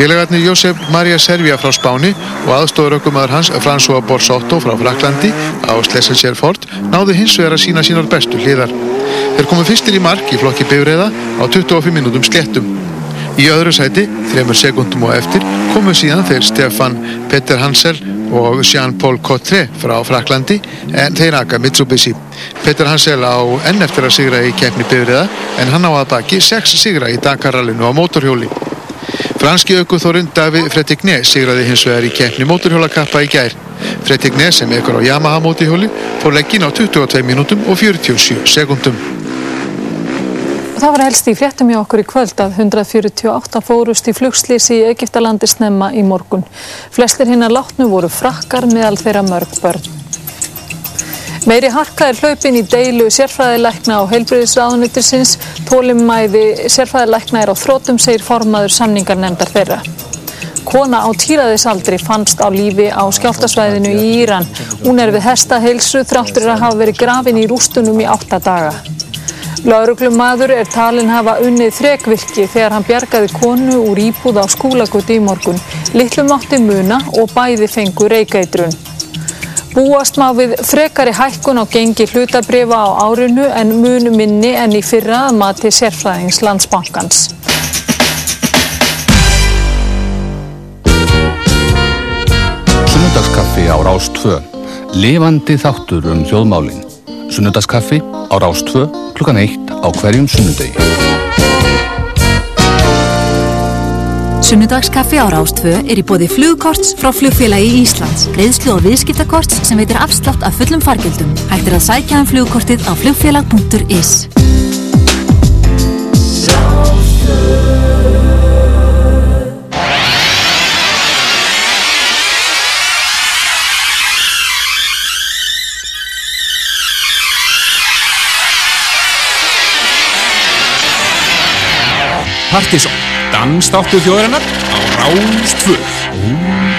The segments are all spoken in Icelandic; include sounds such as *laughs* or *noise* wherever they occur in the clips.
Félagarnir Jósef Maria Servia frá Spáni og aðstofurökkumæður hans François Borsotto frá Fraklandi á Slessenserford náðu hins vegar að sína sínar bestu hliðar. Þeir komu fyrstir í mark í flokki bifræða á 25 minútum slettum. Í öðru sæti, þremur sekundum og eftir, komu síðan þeir Stefan Petter Hansel og Jean-Paul Cottret frá Fraklandi en þeir aka Mitsubishi. Petter Hansel á enn eftir að sigra í keppni bifræða en hann á að baki 6 sigra í Dakarallinu á mótorhjóli. Franski aukuþórun David Fretigné sigraði hins vegar í keppni mótorhjólakappa í gær. Fretigné sem ekkur á Yamaha mótorhjóli fór leggin á 22 minútum og 47 sekundum. Það var helst í fréttum hjá okkur í kvöld að 148 fórust í flugslýsi í Egiptalandi snemma í morgun. Flestir hinnar látnu voru frakkar meðal þeirra mörg börn. Meiri harka er hlaupin í deilu sérfræðileikna á heilbriðisraðunitursins. Tólimmæði sérfræðileikna er á þrótum, segir formaður samningarnemdar þeirra. Kona á týraðisaldri fannst á lífi á skjáltasvæðinu í Íran. Hún er við hestaheilsu þráttur að hafa verið grafin í rústunum í átta daga. Lauruglumadur er talin hafa unnið þrekvirki þegar hann bjargaði konu úr íbúð á skúlagutti í morgun. Littlum átti muna og bæði fengu reykeitrun. Búast má við frekari hækkun á gengi hlutabrifa á árinu en mun minni en í fyrra að mati sérfræðings landsbankans. Sunnudagskaffi á Rástfö. Levandi þáttur um þjóðmálinn. Sunnudagskaffi á Rástfö klukkan eitt á hverjum sunnudegi. Sunnudagskaffi á Rástfö er í bóði flugkorts frá flugfélagi Íslands. Greiðslu og viðskiptakorts sem veitir afslátt af fullum fargjöldum. Hættir að sækja um flugkortið á flugfélag.is. Partisón, dansdáttu þjóðarinnar á Rástfö.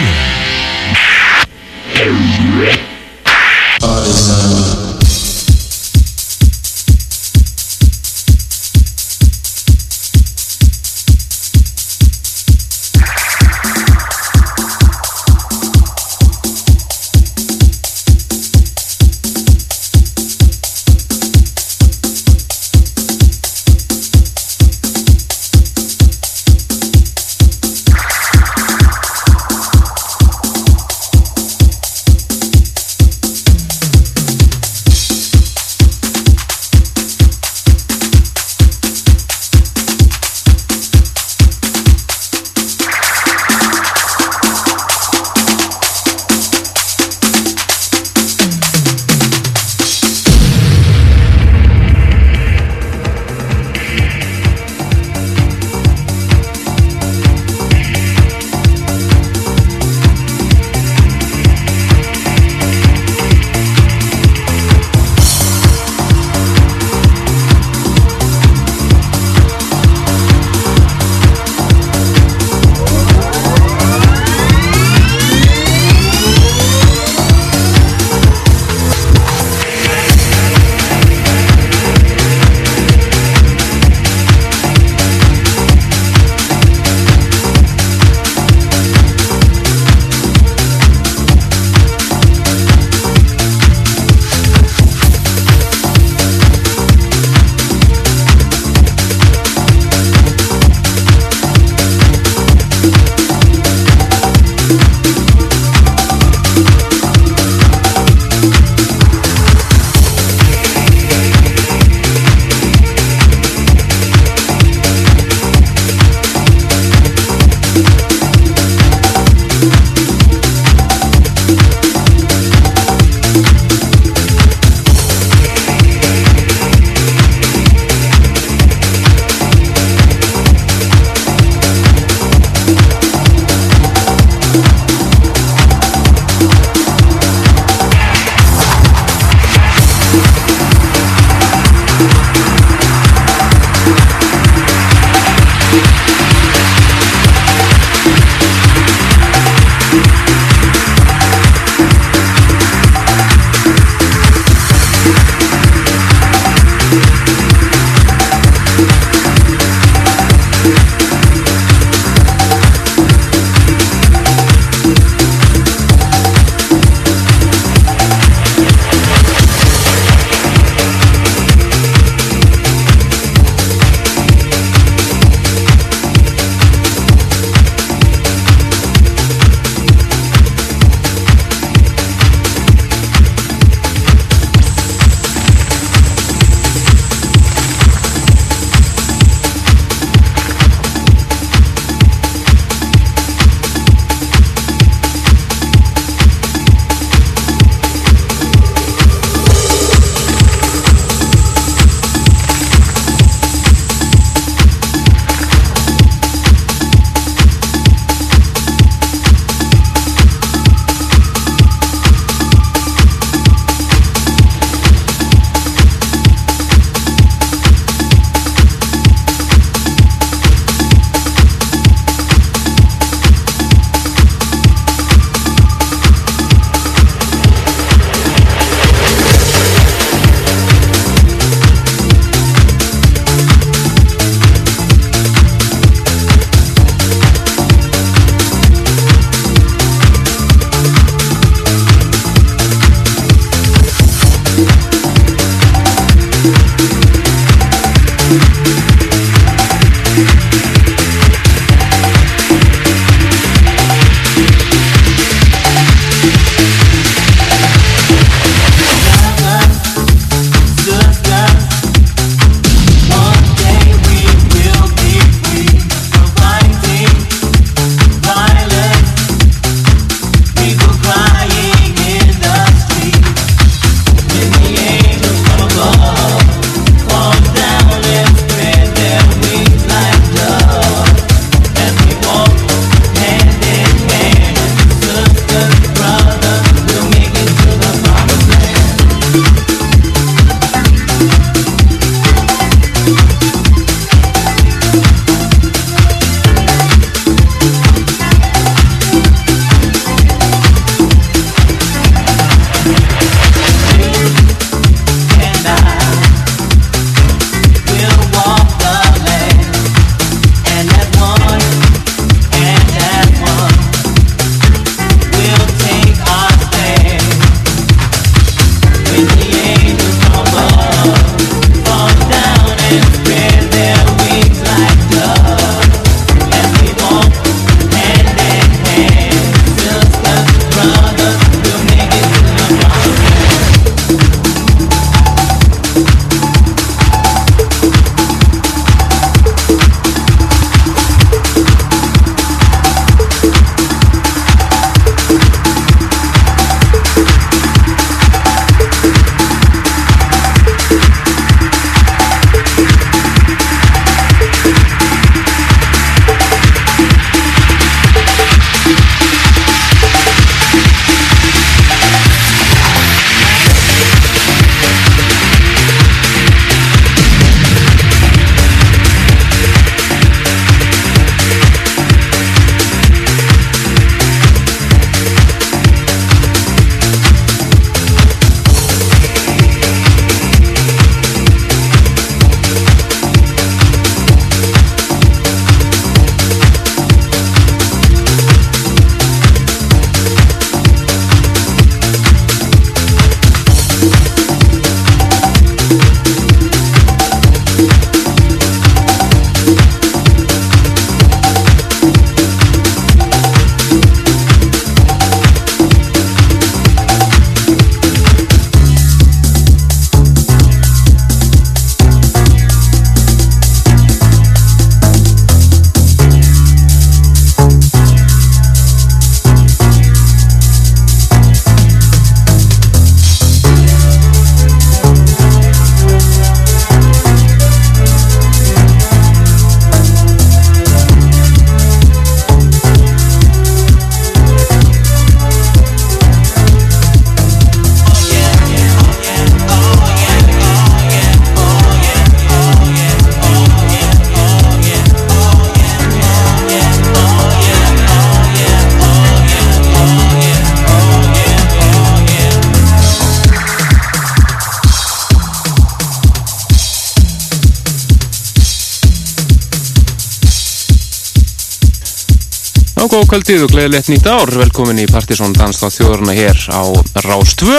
Góð kvöldið og gleðilegt nýtt ár. Velkomin í Partisón Danstáð þjóðurna hér á Rás 2.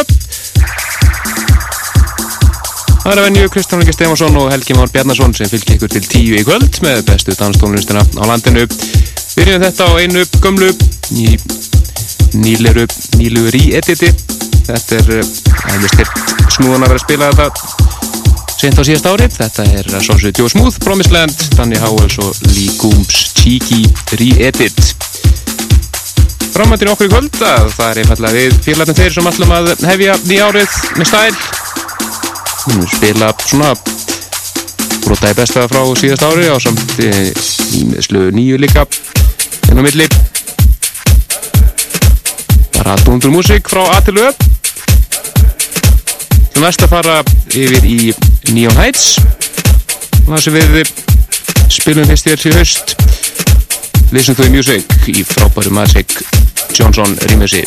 Það er að venju Kristján Helgi Stefansson og Helgi Már Bjarnason sem fylgir ykkur til tíu í kvöld með bestu danstónlistina á landinu. Við erum þetta á einu gömlu í nýleru, nýlu rí-editi. Þetta er aðeins styrt snúðan að vera að spila þetta sent á síðast árið. Þetta er Sonsvið Joe Smooth, Promised Land, Danny Howells og Lee Gooms Cheeky Re-Edit. Framhættin okkur í kvöld að það er einfallega við félagin þeir sem ætlum að hefja því árið með stæl. Við munum spila svona brotaði besta frá síðast ári á samt ímiðslu nýju líka en á milli. Bara dúndur músík frá A til Ö. Þú næst að fara yfir í Neon Heights. Það sem við spilum fyrst í þessi haust. Listen to the Music. Í frábæru Magic Johnson rýmjösi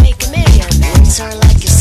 make a million. Are like a.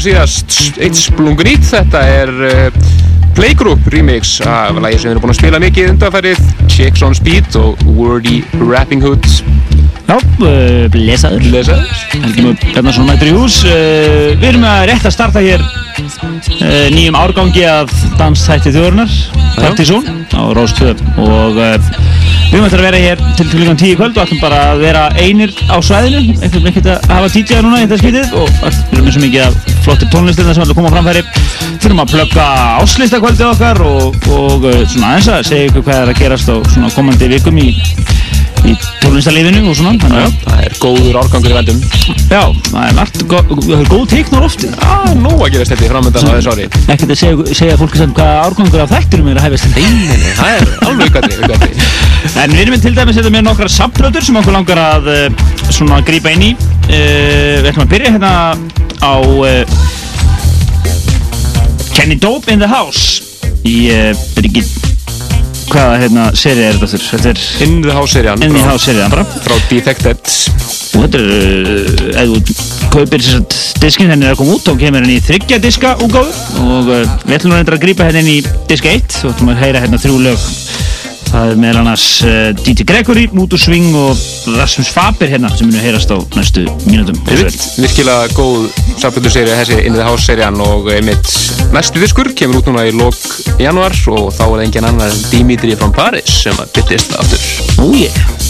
núna síðast eitt splungunít þetta er uh, Playgroup remix af lægi sem við erum búin að spila mikið undanfærið Chicks on Speed og Wordy Rapping Hood. Já, uh, lesaður. Lesaður. Helgi Mjög Bjarnarsson mættur í hús. Uh, Við erum að rétt að starta hér nýjum árgangi af danstætti þjóðurnar Partisón á Róstöð og Við eftir að vera hér til klukkan 10 kvöld og ætlum bara að vera einir á svæðinu. Eitthvað með ekkert að hafa DJ-a núna í þetta skvítið og við erum eins og mikið að flottir tónlistirna sem ætlum að koma framfæri þurfum að plögga áslistakvöldið okkar og, og eh, svona aðeins að segja ykkur hvað er að gerast á svona komandi vikum í í tónlistarliðinu og svona þannig að það er góður árgangur í vendum já, það er margt, það er góð teiknar ofti ah, nú að gerast þetta í framöndan á þessu ári. Ekkert að segja, segja fólki sem hvað árgangur af þættinum er að hæfast Nei, það er alveg ykkarni en við erum til dæmis þetta með nokkra samplötur sem okkur langar að uh, svona grípa inn í. Uh, við ætlum að byrja hérna á uh, Kenny Dope in the House í Brigitte hvaða hérna seri er þetta þurr? Þetta er In the House serían In the House serían bara. Frá Defected. Og þetta er uh, ef þú kaupir þess að diskin henni er að koma út þá kemur henni í þryggja diska úgáðu og við ætlum að grípa henni inn í disk 1 og ætlum að heyra hérna þrjú lög það er meðal annars uh, D.T. Gregory, Mútur Sving og Rasmus Faber hérna sem munum heyrast á næstu mínutum Virkilega góð samfélagsseri þessi In the House serían og einmitt næstu diskur kemur út núna í lok januar og þá er engin annar Dimitri from Paris sem að byttist aftur. Oh yeah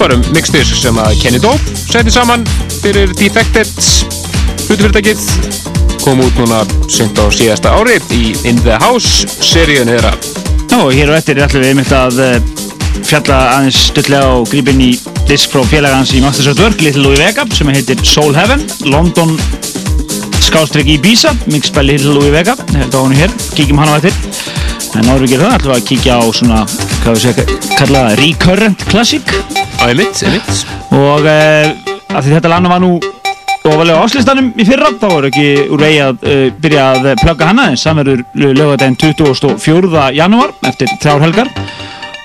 uh, frábærum mixtis sem að Kenny Dope seti saman fyrir Defected hlutufyrirtækið kom út núna sent á síðasta ári í In The House seríun þeirra og hér og eftir ætlum við einmitt að uh, fjalla aðeins stutlega og grípa inn í disk frá félagans í Masters of Work, Little Louis Vega, sem heitir Soul Heaven, London skástrygg Ibiza, mixed by Little Louis Vega, þetta á hann hér, kíkjum hann á eftir. En áður við gerum það, ætlum við að kíkja á svona, hvað við segja, kalla Recurrent Classic. Einmitt, einmitt Og uh, af því þetta landa var nú ofalega áslistanum í fyrra, þá voru ekki úr vegi að uh, byrja að plugga hana, en samverður lögadaginn 24. janúar eftir þrjár helgar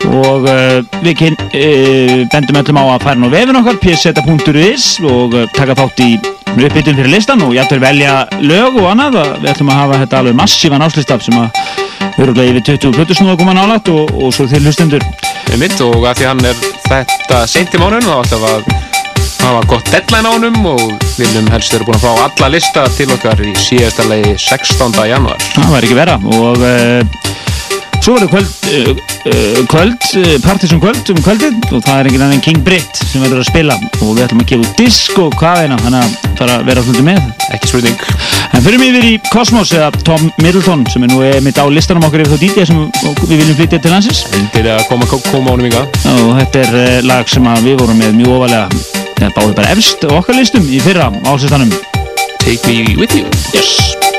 og uh, við kyn, uh, bendum öllum á að fara ná vefin okkar pseta.is og taka þátt í uppbytun fyrir listan og jættur velja lög og annað að við ætlum að hafa þetta alveg massífan áslistaf sem að öruglega yfir 20 plötusnúða koma nálægt og, og svo til hlustendur einmitt og að því hann er þetta seint í mánuðin þá ætlum við að hafa gott deadline á honum og viljum helst vera búin að fá alla lista til okkar í síðasta legi 16. januar það væri ekki vera og uh, svo verður kvöld, uh, kvöld uh, partysum kvöld um kvöldið og það er engin annan King Britt sem verður að spila. Og við ætlum að gefa disk og hvað eina þannig að fara að vera alltaf með. Ekki spurning. En fyrir mig yfir í Cosmos eða Tom Middleton sem er nú eh, mitt á listanum okkar yfir þá DJ sem við viljum flytja til landsins. Til að koma, koma ánum ykkar og þetta er lag sem við vorum með mjög ofalega. Báði bara efst okkar listum í fyrra ásistanum Take me with you. Yes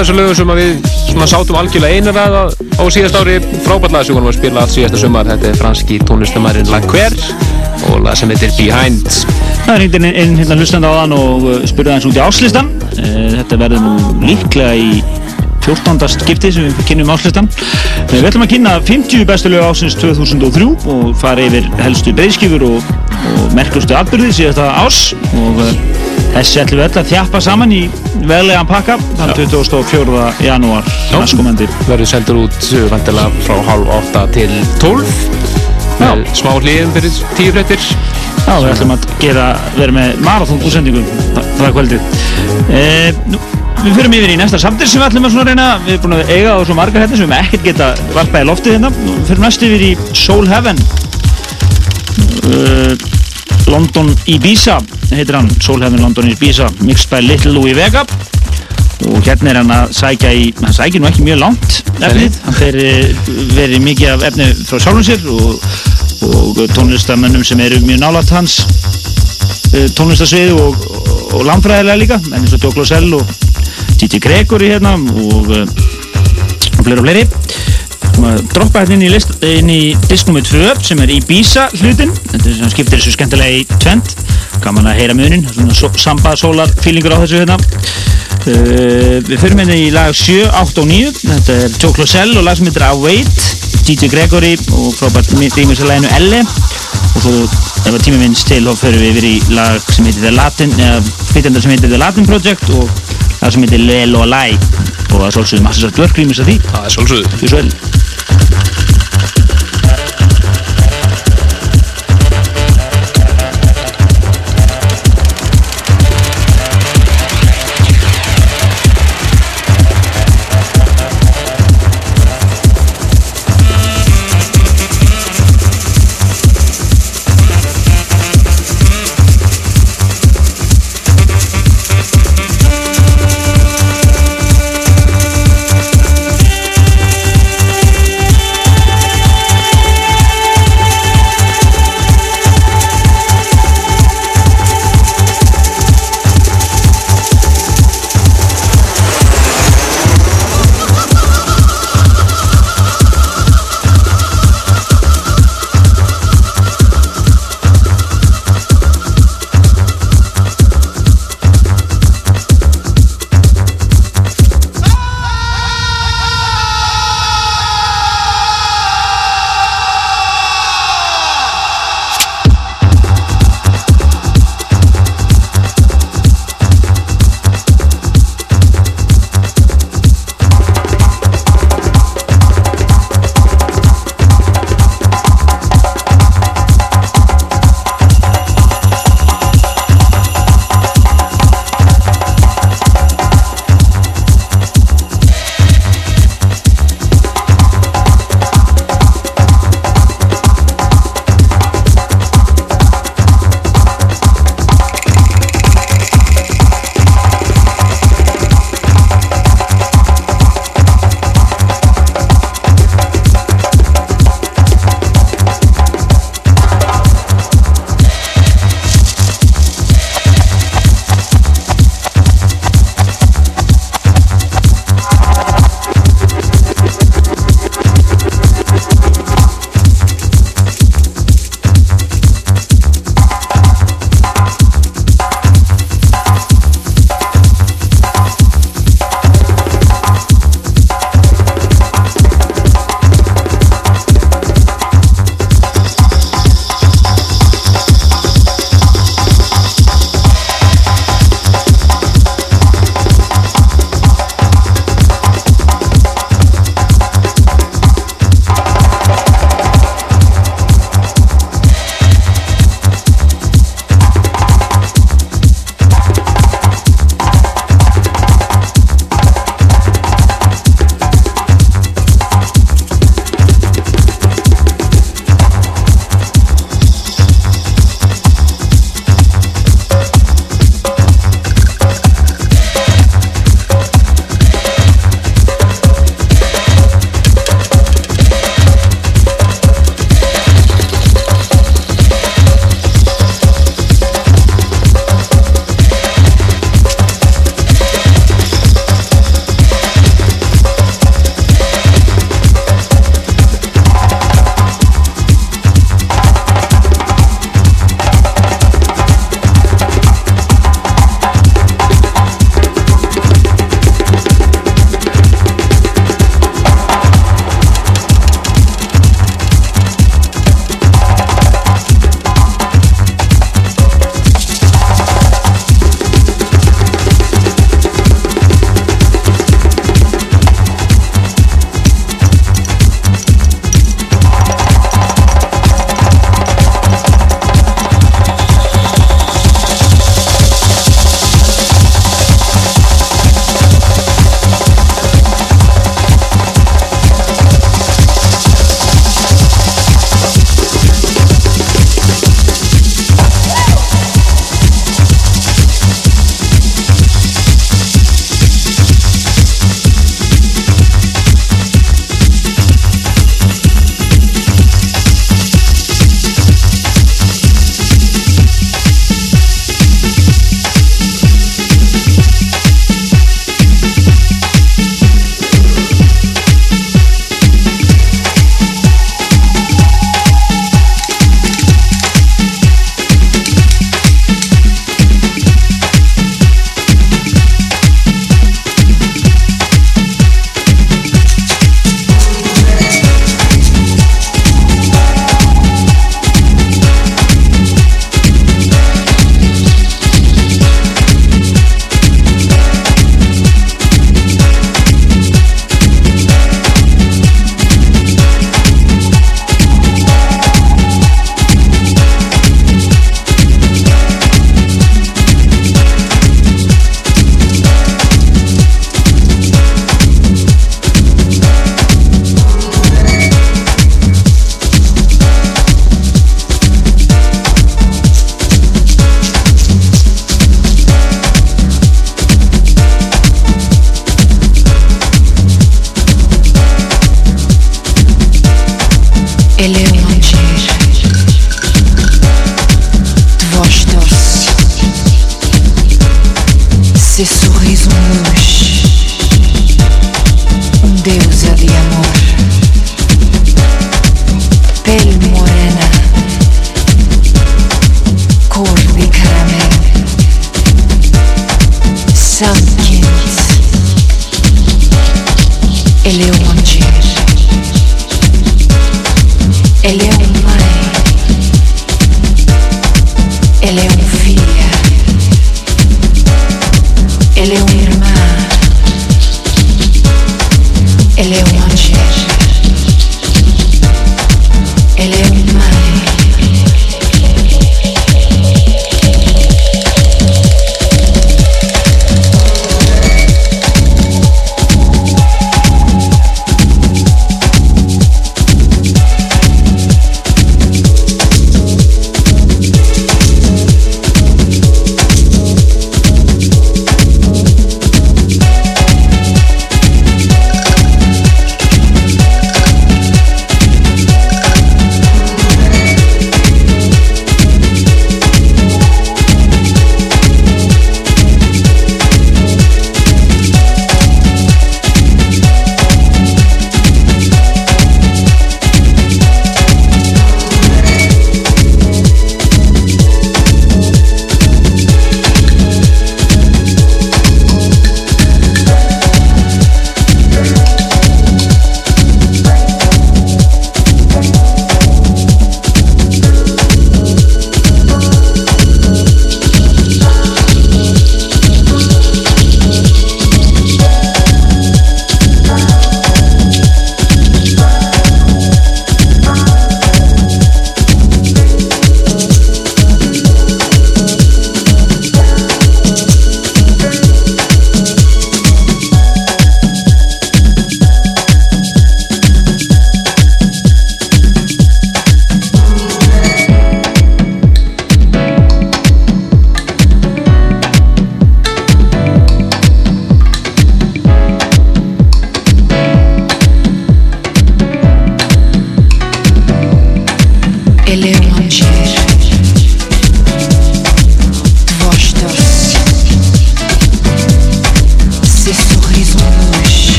þessu lögum sem við sátum algjörlega einar að á síðast ári frábært lag sem vorum að spila allt síðasta sumar þetta er franski tónlistamærin Laquer og lag sem heitir Behind Það er hringdi inn, inn hérna hlustandi á þann og uh, spurði hans út í áslistan. Uh, Þetta verður nú líklega í 14. skipti sem við kynum áslistan. Uh, Við ætlum að kynna 50 bestu lög ásins 2003 og fara yfir helstu breyðskifur og, og merkustu atbyrði síðasta ás og uh, þessi ætlum við öll að þjappa saman í veglegan pakka þann 24. janúar næstkomandi. verður sendur út uh, vantilega frá hálf 8 til 12 með smá hlýðum fyrir tíu fréttir Já, við ætlum að gera, vera með marathón útsendingum það, kvöldið. E, nú, við fyrir yfir í næsta samtir sem við ætlum að reyna, við erum búin að eiga á svo margar hérna sem við ekkert geta varpað í loftið hérna. Nú fyrir næst yfir í Soul Heaven. Uh, London Ibiza heitir hann, Soul Heaven London Ibiza, mixed by Little Louis Vega. Og hérna er hann að sækja í, hann sækir nú ekki mjög langt efnið, hann fer eh, verið mikið af efni frá sjálfum sér og, og tónlistamönnum sem eru mjög nálat hans eh, tónlistasviðu og, og landfræðilega líka, eins og Djóklo Sell og Titi Gregory hérna og, eh, og fleiri og fleiri. Droppa hérna inn í, list, inn í disk nr. 2 sem er Ibiza hlutin. Þetta er sem skiptir þessu skemmtilega í tvent gaman að heyra munin, samba sólar feelingur á þessu hérna. Uh, við fyrir minni í lag 7, 8 og 9 þetta er Joe Closell og lag sem heitir Await. DJ Gregory og frábært rýmisarleginu Elle. Og svo ef að tími minnst til þá fyrir við yfir í lag sem heitir The Latin eða flytjandar sem heitir The Latin Project og lag sem heitir Lelo Lai. Og það er svolítið massið satt vörkrýmis að því. Það er svolítið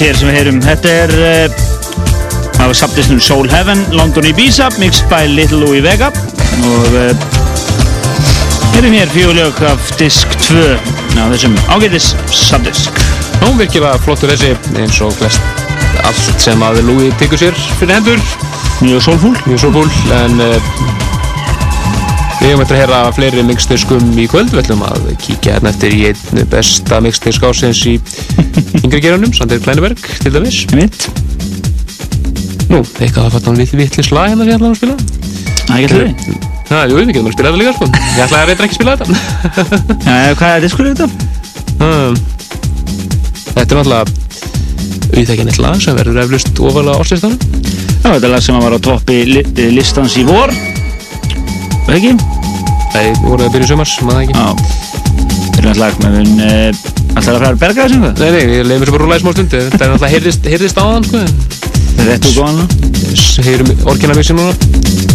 tónlist hér sem við heyrum. Þetta er uh, af sabdisnum Soul Heaven, London Ibiza, mixed by Little Louie Vega og uh, heyrum hér fjögur lög af disk 2 á þessum ágætis sabdisk. Já, virkilega flottur þessi eins og flest allt sem að Louis tekur sér fyrir hendur Mjög soulful. mjög svo fúl en uh, við höfum eftir að heyra fleiri mixdiskum í kvöld við ætlum að kíkja hérna eftir í einn besta mixdisk ásins í *laughs* yngri geranum, Sander Kleineberg til dæmis Mitt. Nú, eitthvað að fatta hann vitt vittlis lag hérna sem ég ætlaði að spila Það er ekki alltaf. Já, jú, við getum að spila þetta líka sko Ég ætlaði að reyndra ekki að spila þetta *laughs* Uh, hvað er diskur þetta? um, Þetta er náttúrulega auðvitað lag sem verður eflust ofalega árslistanum Já, þetta er lag sem var á toppi li eh, listans í vor. Það ekki? Nei, við vorum að byrja sumars, maður það ekki Já. Þetta er náttúrulega lag með hún uh, alltaf að fara að berga þessu eitthvað. Nei, nei, ég leiði mér svo bara rúla í smá stund Þetta er náttúrulega heyrðist, á þann sko Þetta er rétt og góðan. Heyrum orginalmixin núna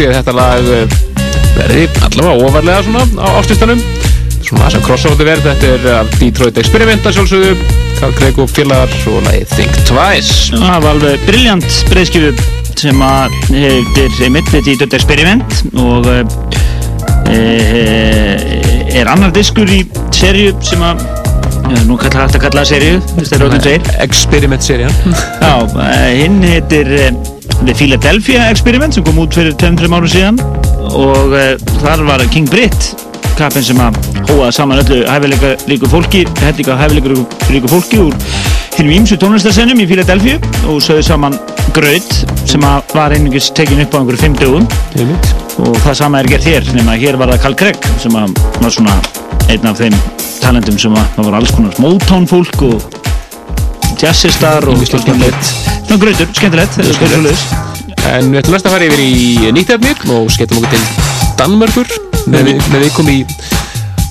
ég að þetta lag eh, verði allavega ofarlega svona á ástistanum svona það sem crossover verð þetta er af Detroit Experiment að sjálfsögðu. Carl Craig og félagar og lagið Think Twice. Það var alveg brilljant breyðskifu sem að þetta í Dödd Experiment og e, er annar diskur í serju sem að já, nú hægt að kalla það serju þetta er rótum tveir. Experiment serían Já, eh, hinn heitir eh, The Philadelphia Experiment sem kom út fyrir 2-3 árum síðan. Og e, þar var King Britt kappin sem að hóa saman öllu hæfileika ríku fólki, hæfileika hæfileika ríku fólki úr hinnum ímsu tónlistarsennum í Philadelphia og sögðu saman Graut sem að var einungis tekin upp á einhverju fimm dögum. Og það sama er gert hér nema hér var það Carl Craig sem að var svona einn af þeim talendum sem að það var alls konar Motown fólk og jazzistar og skemmtilegt. Svona grautur, skemmtilegt, En við ætlum næst að fara yfir í nýtt efni og skellum okkur til Danmörkur með, við- með við komum í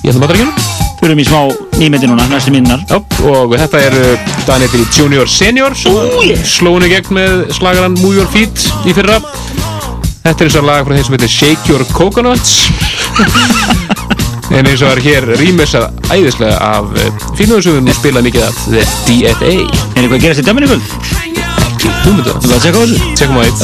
aðrækjunum Við erum í smá nýmyndi núna, næstu minnar og þetta er uh, Danið til Junior Senior sem sló henni gegn með slagaran Move Your Feet í fyrra. Þetta er eins og lag frá þeim sem heitir Shake Your Coconuts *laughs* en eins og er hér rýmisað æðislega af uh, fínúðsöfum og spila mikið af The DFA Er eitthvað að gerast í dæminu kvöld? Ekki hugmynda Þú að tjekka á þessu? Tjekkum á eitt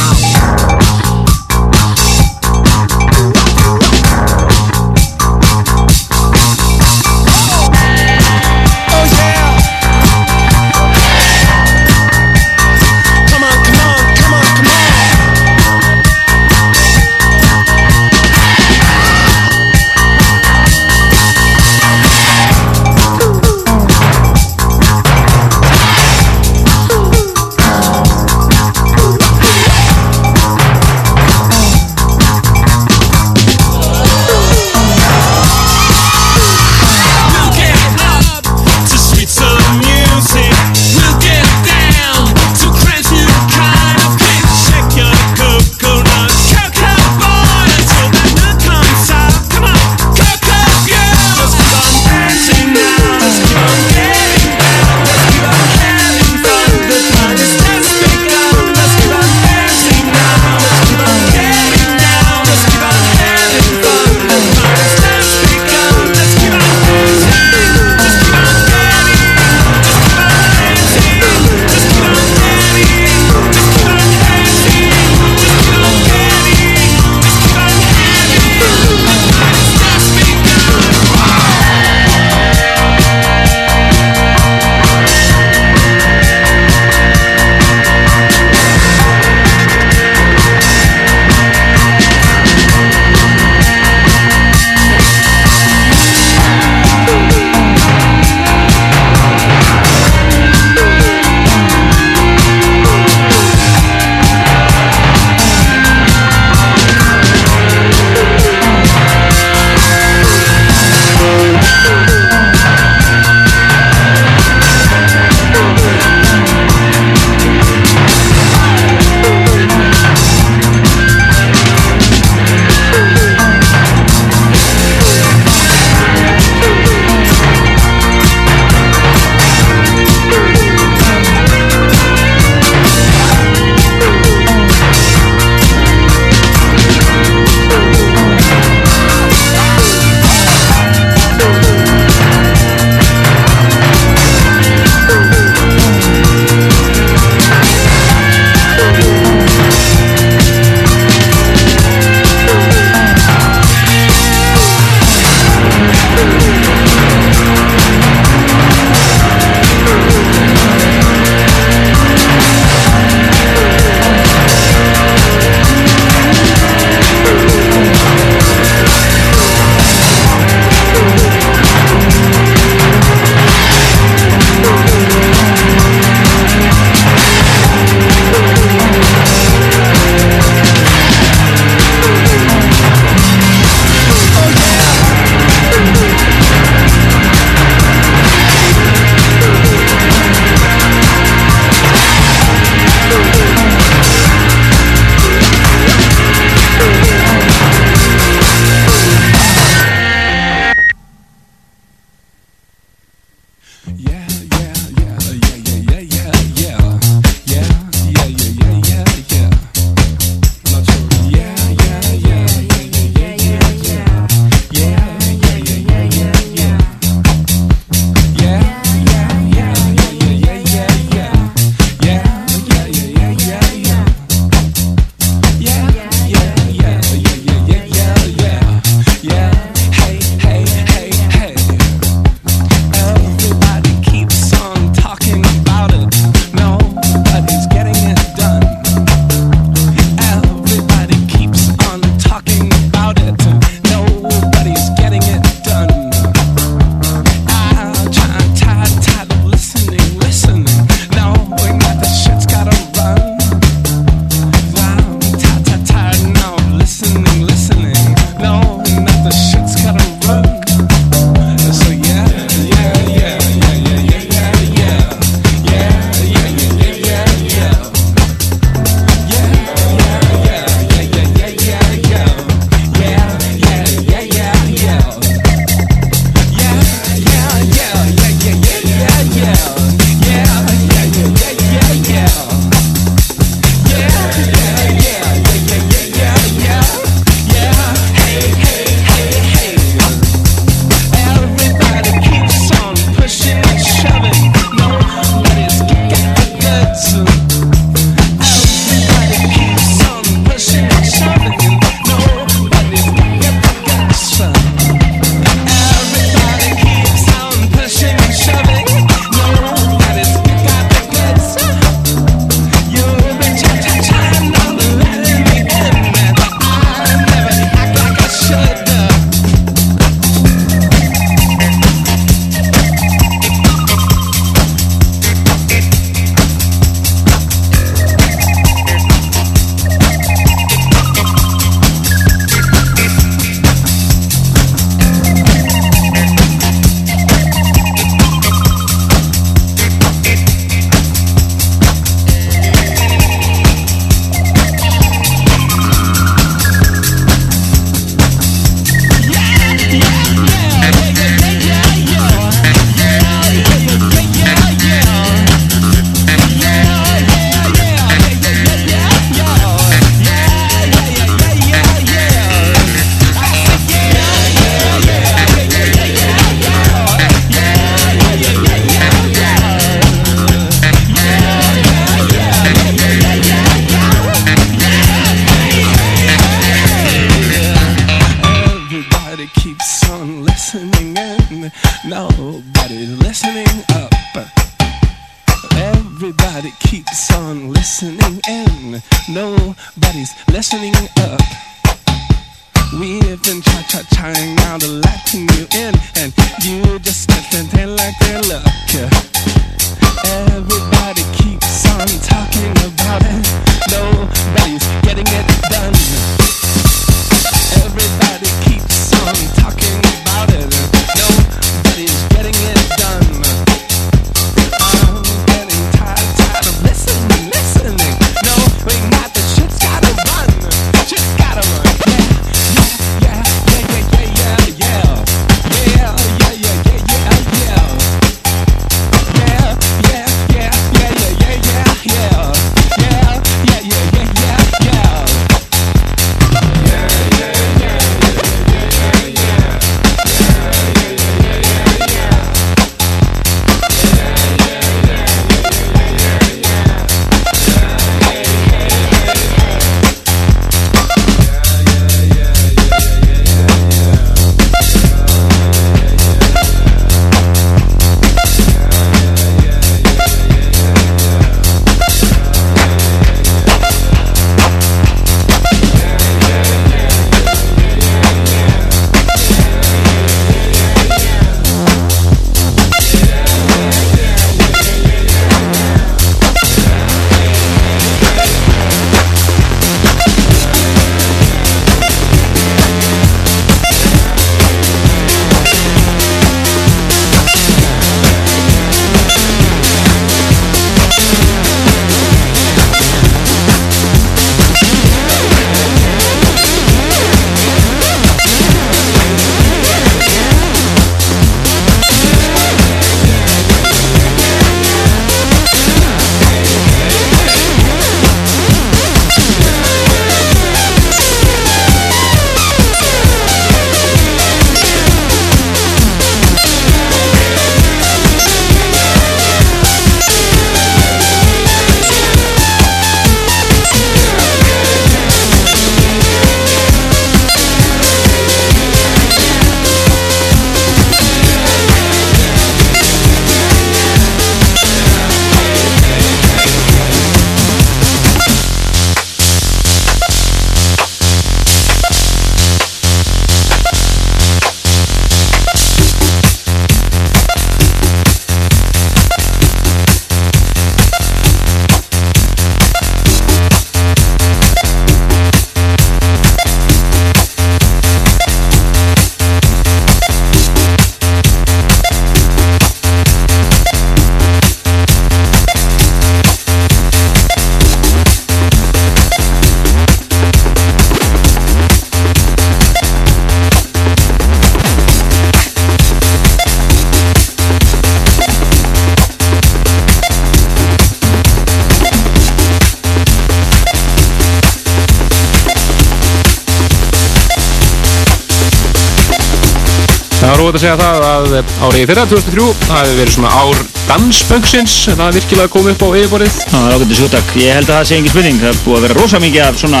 Var róið að segja það að árið fyrra, 2003, það hefði verið svona ár dansböngsins, það er virkilega komið upp á yfirborðið. Það er ágættis hugtak. Ég held að það sé engin spurning. Það er búið að vera rosa mikið af svona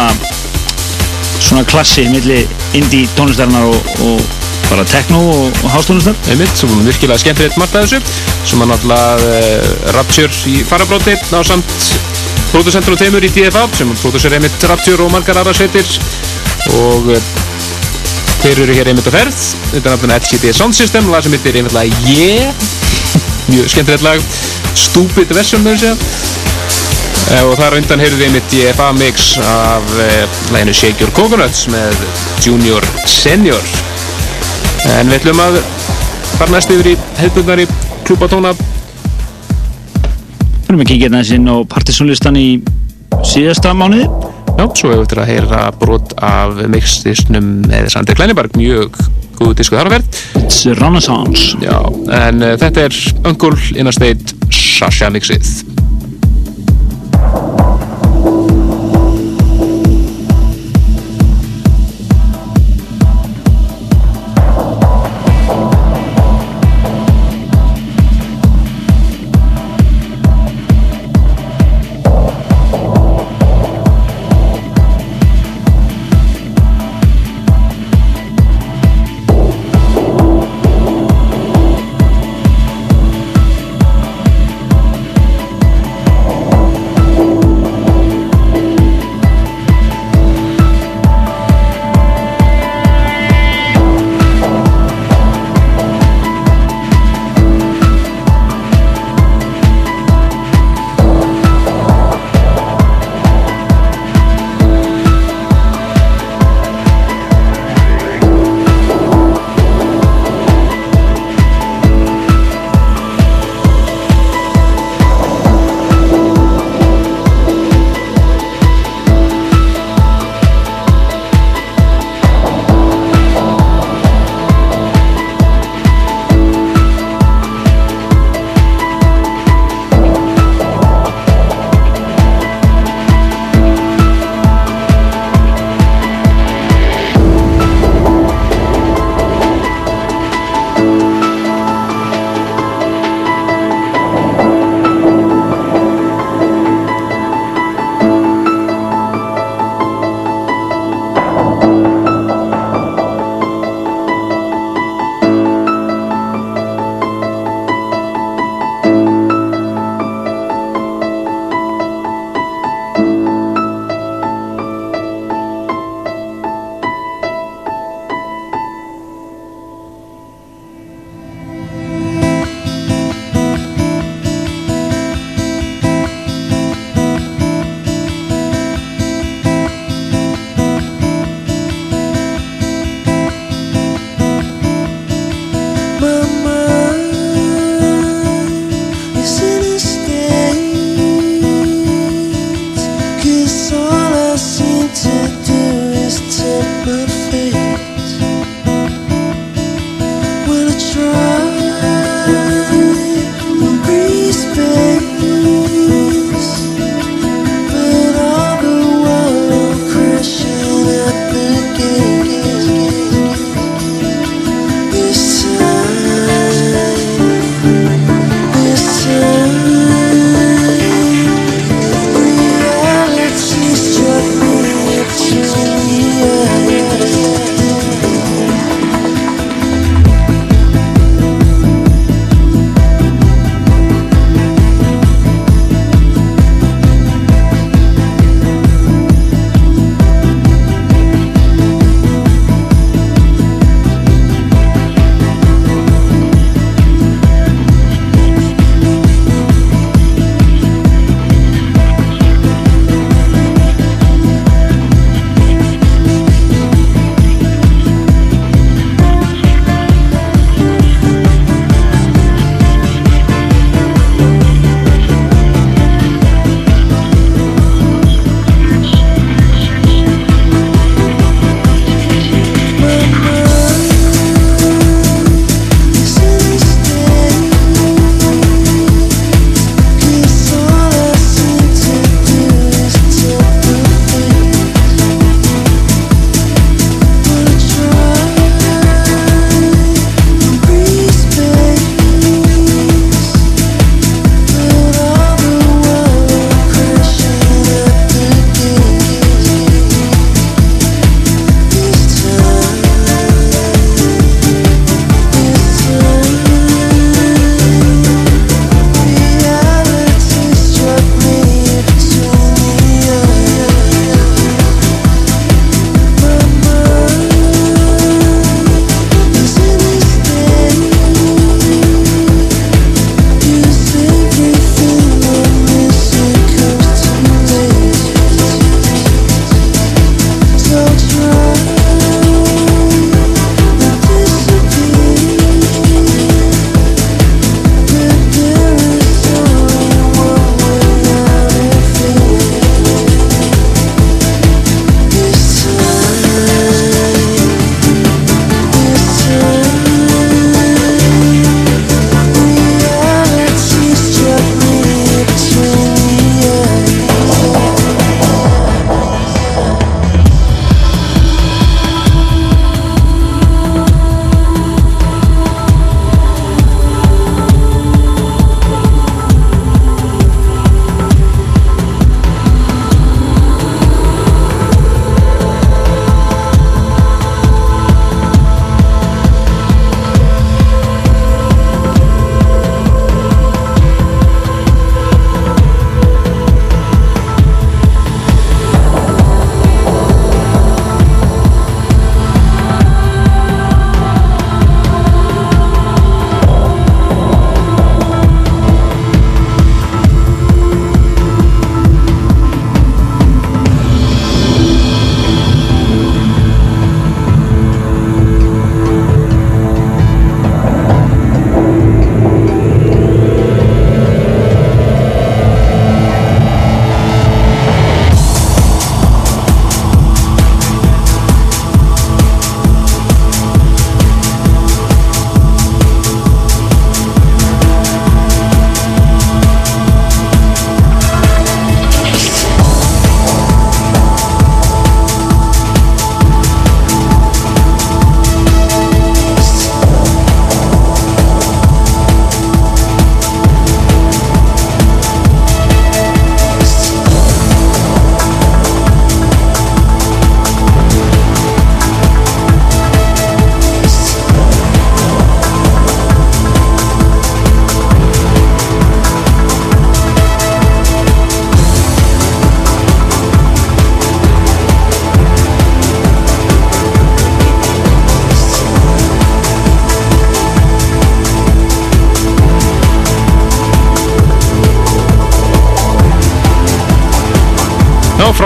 svona klassi milli indie tónlistarinnar og, og bara techno og, og hástónlistar. Einmitt, svo búin virkilega skemmtilegt margt að þessu, sem að náttúrulega uh, Rapture í farabróti á samt pródusentur og teimur í DFA, sem pródusser einmitt Rapture og margar aðra sveitir og uh, þeir eru hér einmitt á ferð, þetta er náttúrulega LCD Sound System, lag sem heitir einmittlega Yeah, mjög skemmtilegt lag, stupid version með þessu Eh, og þar undan heyrðu við einmitt DFA mix af uh, læginu Shake Your Coconuts með Junior Senior. En við ætlum að fara næst yfir í hefðbundari klúbatóna Við erum að kíkja hérna inn á partysónlistan í síðasta mánuði. Já, svo hefur við að heyra brot af mixisnum með Sandri Klæniberg, mjög góð disku þar á verð. It's Renaissance. Já, en uh, þetta er Uncle in a State Sasha mixið.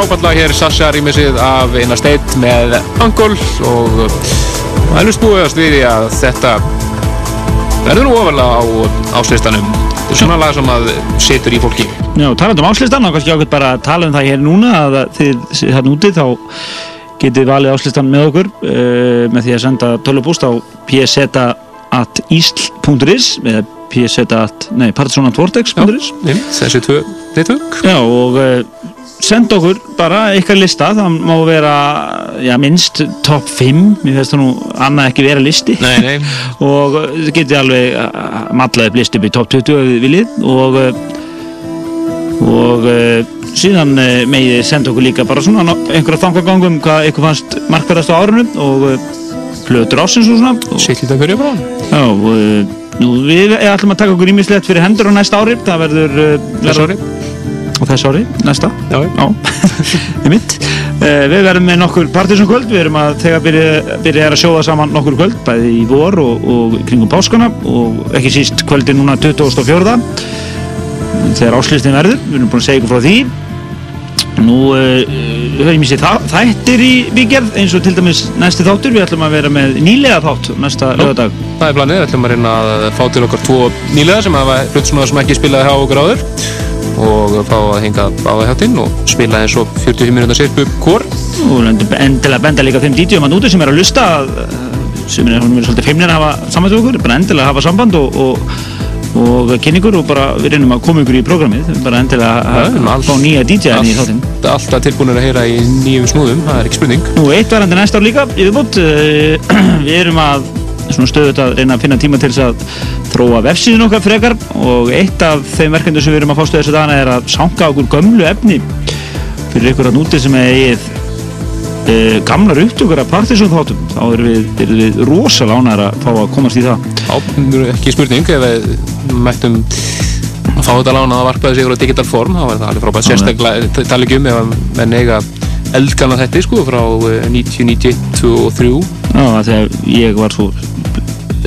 Frábært lag hér Sasha rýmisið af eina steitt með Angol og það er spúið við því að þetta verður nú ofalega á áslistanum þetta er svona lag sem að setur í fólki. Já, talandi um áslistan, þá kannski ákveð bara að tala um það hér núna að þið hérna úti þá getið valið áslistan með okkur uh, með því að senda tölvupúst á pseta.isl.is eða pseta. nei, partizonatvortex.is Já, þessi tvö þittök Já, og uh, senda okkur bara ykkar lista, það má vera já, minnst top 5 mér finnst það nú annað ekki vera listi. Nei, nei. *laughs* Og uh, þið getið alveg uh, mallaði upp listi upp í top 20 ef þið viljið. Og uh, og síðan megið senda okkur líka bara svona einhverja þangagangum hvað ykkur fannst markverðast á árunum og plötur ásins og svona. Og, Sitt lítið að hverja bara. Já, og nú, við ætlum að taka okkur ímislegt fyrir hendur á næsta ári. Það verður ári og þess ári, næsta. Já, Já, *laughs* uh, Við verðum með nokkur partysón kvöld Við erum að þegar byrja, byrja að sjóða saman nokkur kvöld bæði í vor og, og kringum páskana og ekki síst kvöldi núna 24. þegar áslýstin verður. Við erum búin að segja ykkur frá því. Nú uh, höfum ég sér þættir í bígerð eins og til dæmis næsti þáttur. Við ætlum að vera með nýlega þátt næsta lögadag Það er planið, við ætlum að reyna að fá til okkar tvo nýlega sem hafa hlut sem ekki spilaði hjá okkur áður og fá að hinga báða hjáttinn og spila eins og 45 minúta sirpu kór og endilega benda líka þeim DJ-um að úti sem er að lusta uh, sem er svolítið feimnir að hafa samband við okkur bara endilega hafa samband og, og, og kynningur og bara við reynum að koma ykkur í prógramið bara endilega að fá nýja DJ-in í þáttinn. alltaf tilbúinir að heyra í nýjum snúðum, það er ekki spurning. Nú, eitt varandi næsta ár líka, yfirbútt uh, *clears throat* við erum að svona stöðut að reyna að finna tíma til þess að þróa vefsíðun okkar frekar. Og eitt af þeim verkefnum sem við erum að fástu þessu dagana er að sanga okkur gömlu efni fyrir ykkur að núti sem eigið uh, gamlar upptökur af Partisan þáttum. Þá erum við, erum við rosalega ánægðar að fá að komast í það. Já, ekki spurning ef við mættum að fá þetta lánað að varpaði sig á digital form, þá er það alveg frábært. Sérstaklega, tala ekki um ef að menn eiga eldgana þetta sko frá eh, 90, 91, 2 og 3 Já, að ég var svo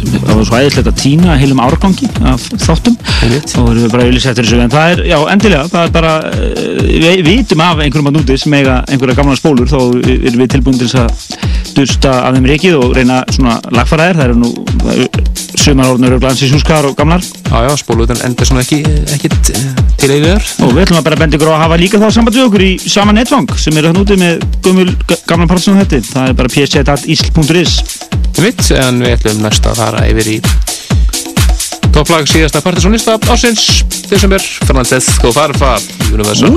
það var svo æðislegt að týna heilum árgangi af þáttum. Og erum við bara auðvitað eftir þessu en það er, já, endilega, það er bara eh, við vitum af einhverjum að núti sem eiga einhverja gamla spólur, þá erum við tilbúin til að dusta af þeim rikið og reyna svona lagfæra þær, það eru nú sumar orðnur og glansins húskar og gamlar. Já, já, spóluðan enda svona ekki ekkit eh, til eigiðar og við ætlum að bara ykkur á að hafa líka þá samband við okkur í sama netfang sem er þann úti með gömul gamla partsson mitt, en við ætlum næst að fara yfir í topplag síðasta partysónlista ásins desember, Fernandesco Farfa Universal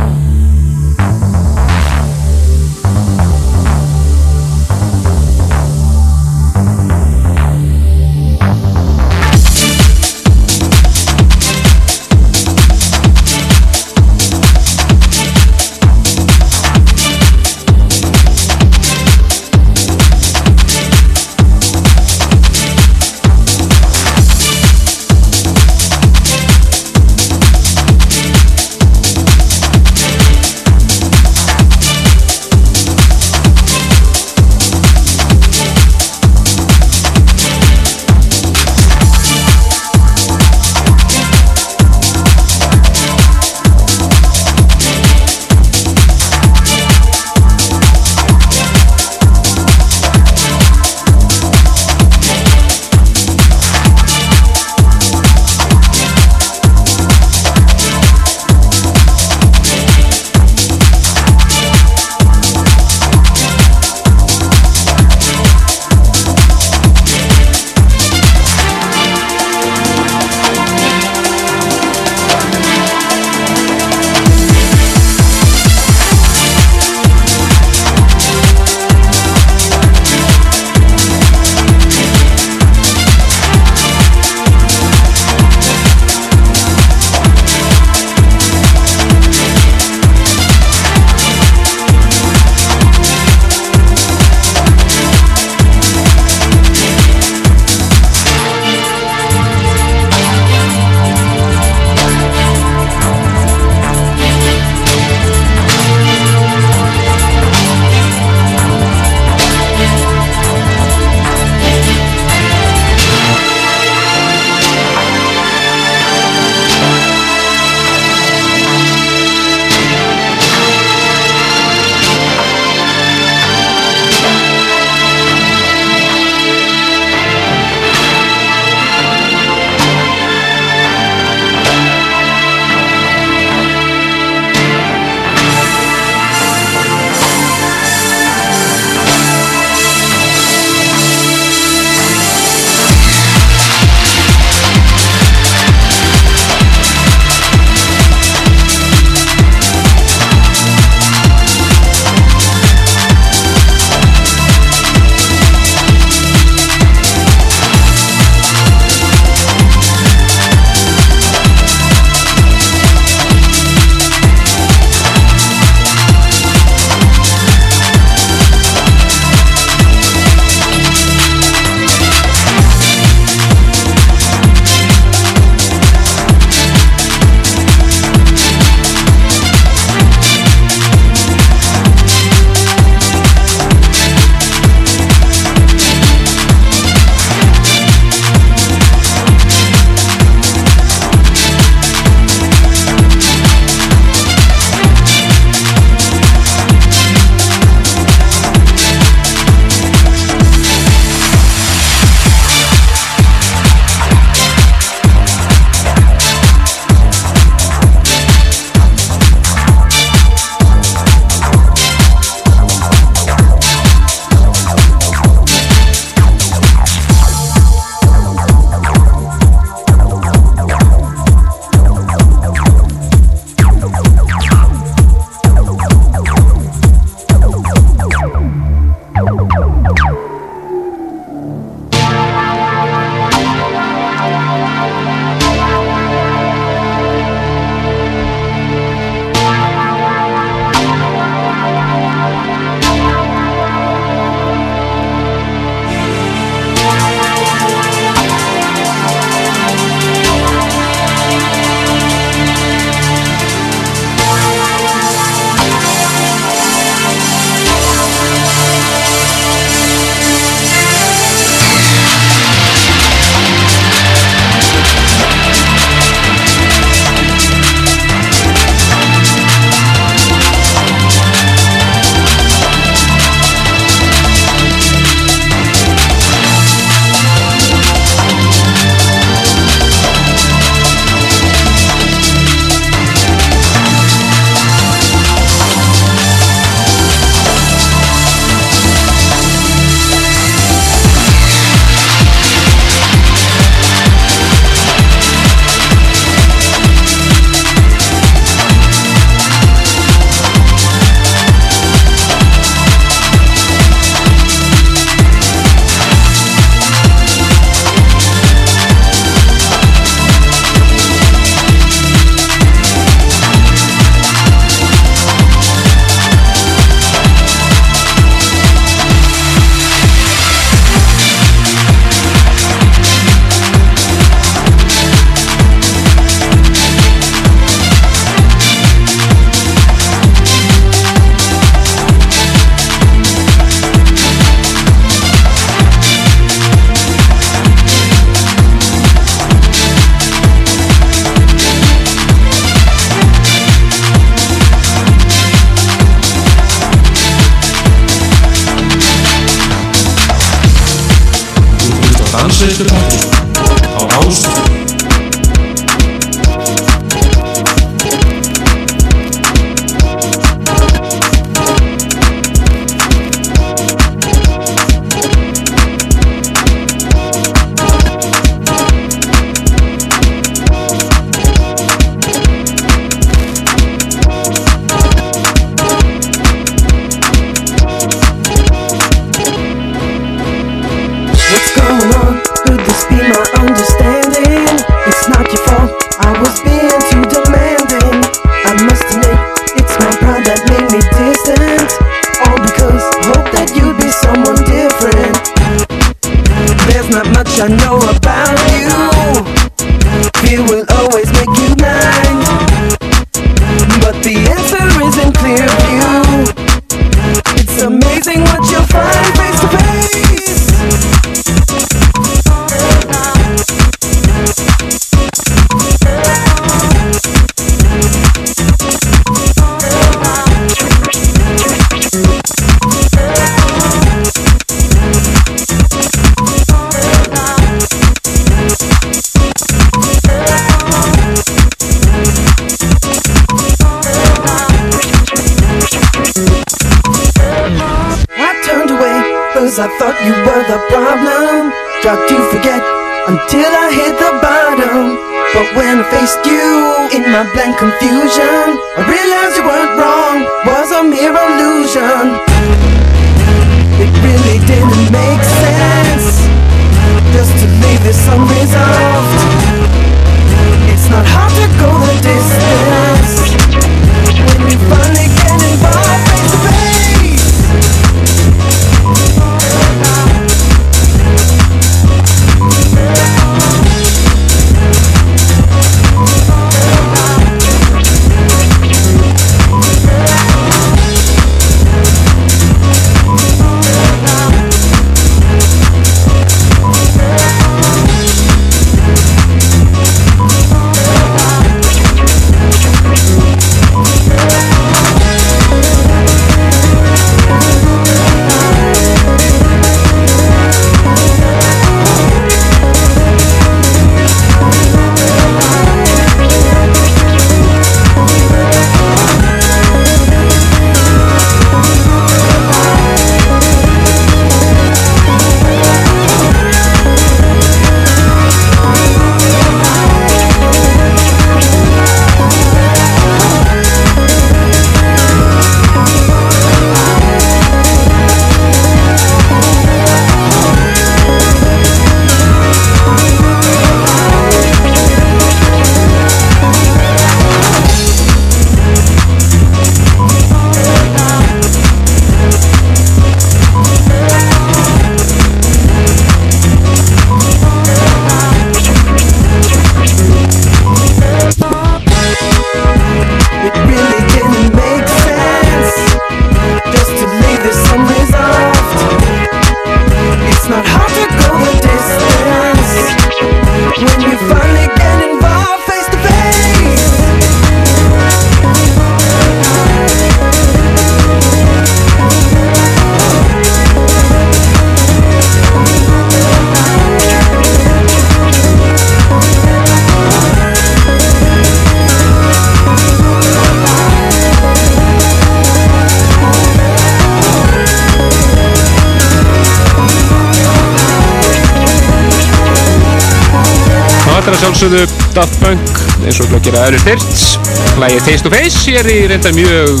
sjálfsögðu Daft Punk eins og glöggir að öðru styrt Lægið Face to Face er í reyndar mjög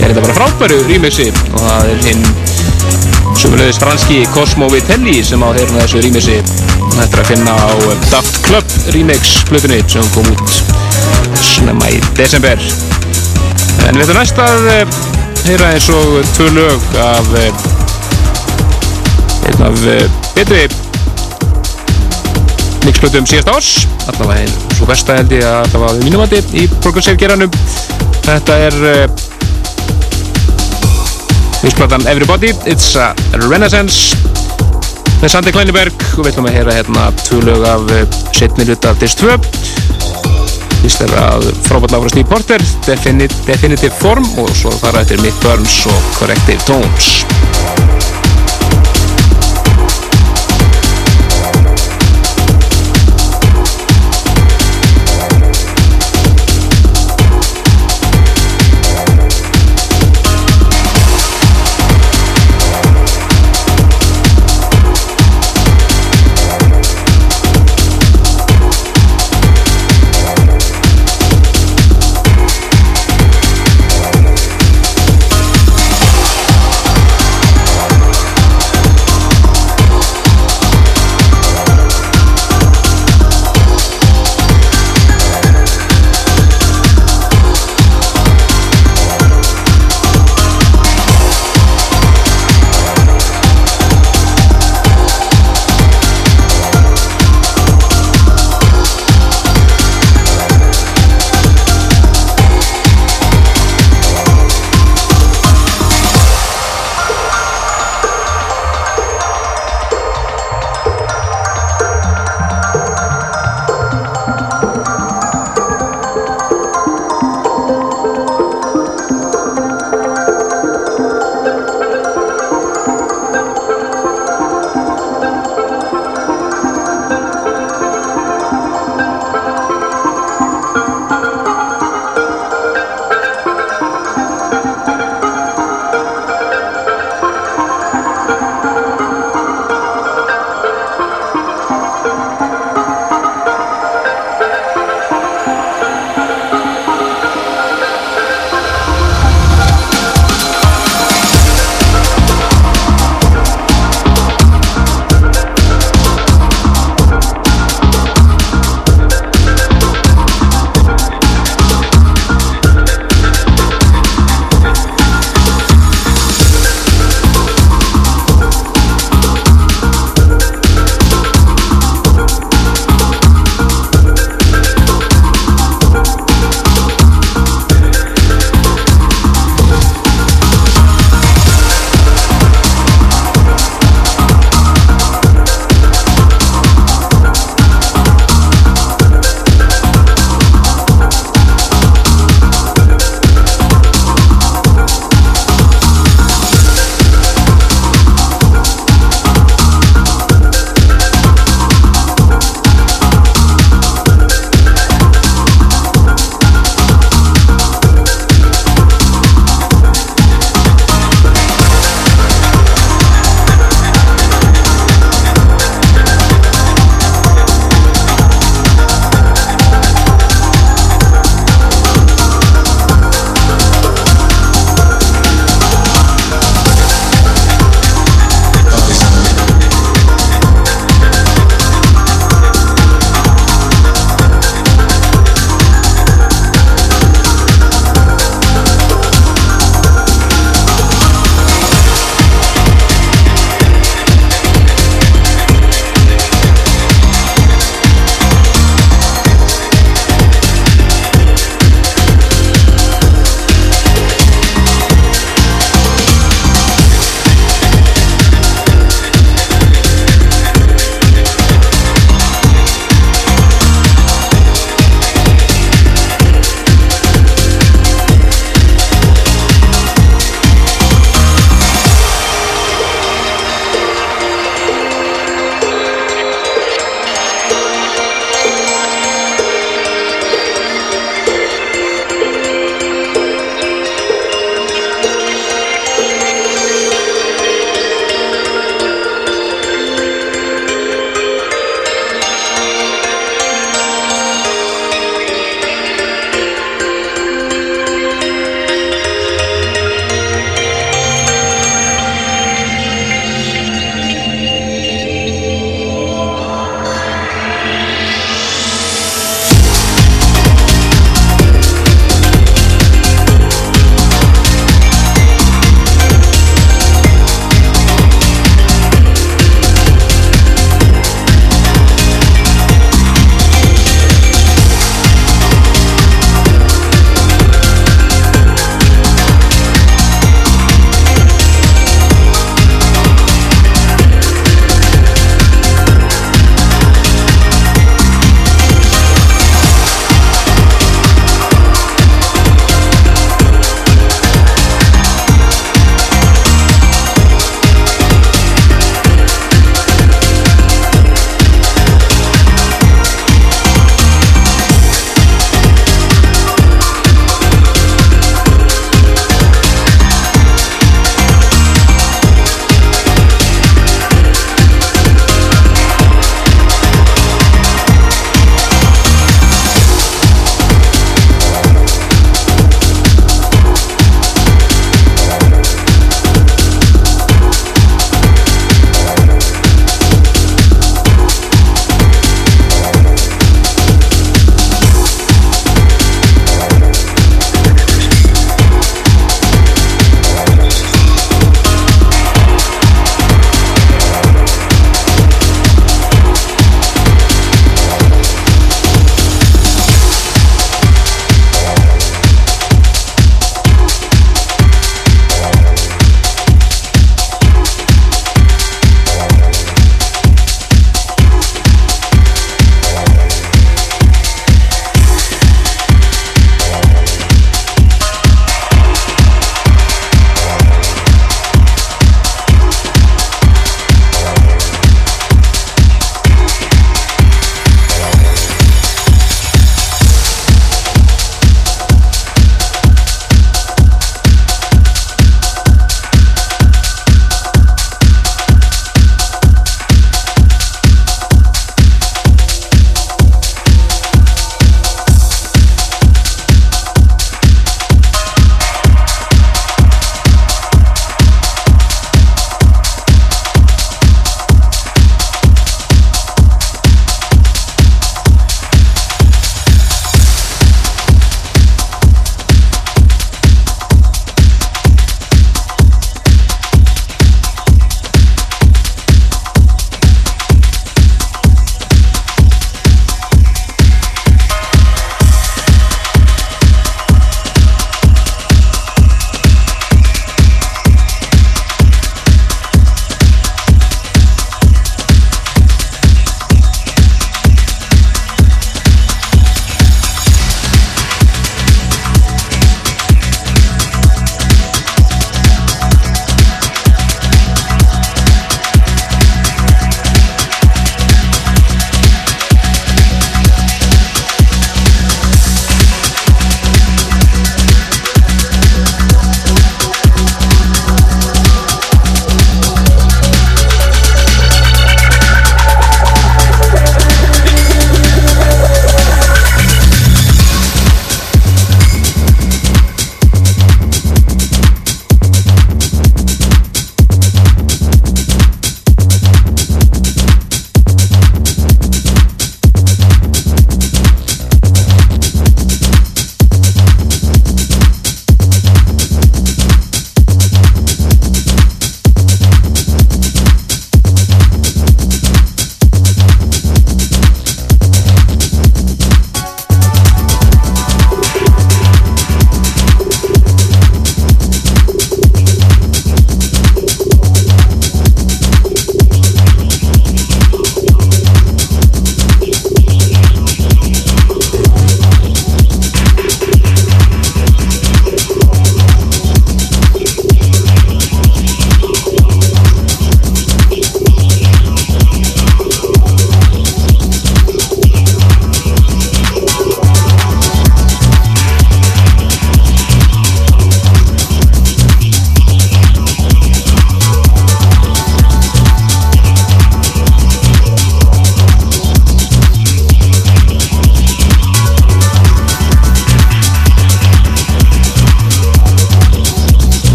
er þetta bara frábæru rýmixi og það er hinn sumulegðis franski Cosmo Vitelli sem á þeirra þessu Þetta er að finna á Daft Club remix flutunni sem kom út snemma í desember. En við ætlum næst að eh, heyra eins og tvö lög af eh, einn af eh, betri mixplötum síðast árs. Allavega einn svo versta held ég að allavega við mínumandi í Progressive geranum þetta er uh, mixplatan Everybody It's a Renaissance. Með Sandi Kleineberg og við ætlum að heyra hérna tvö lög af uh, setni hluta af Diss 2 fyrst er að frábært lag frá Steve Porter Defini Definitive Form og svo fara eftir Mick Burns og Corrective Tones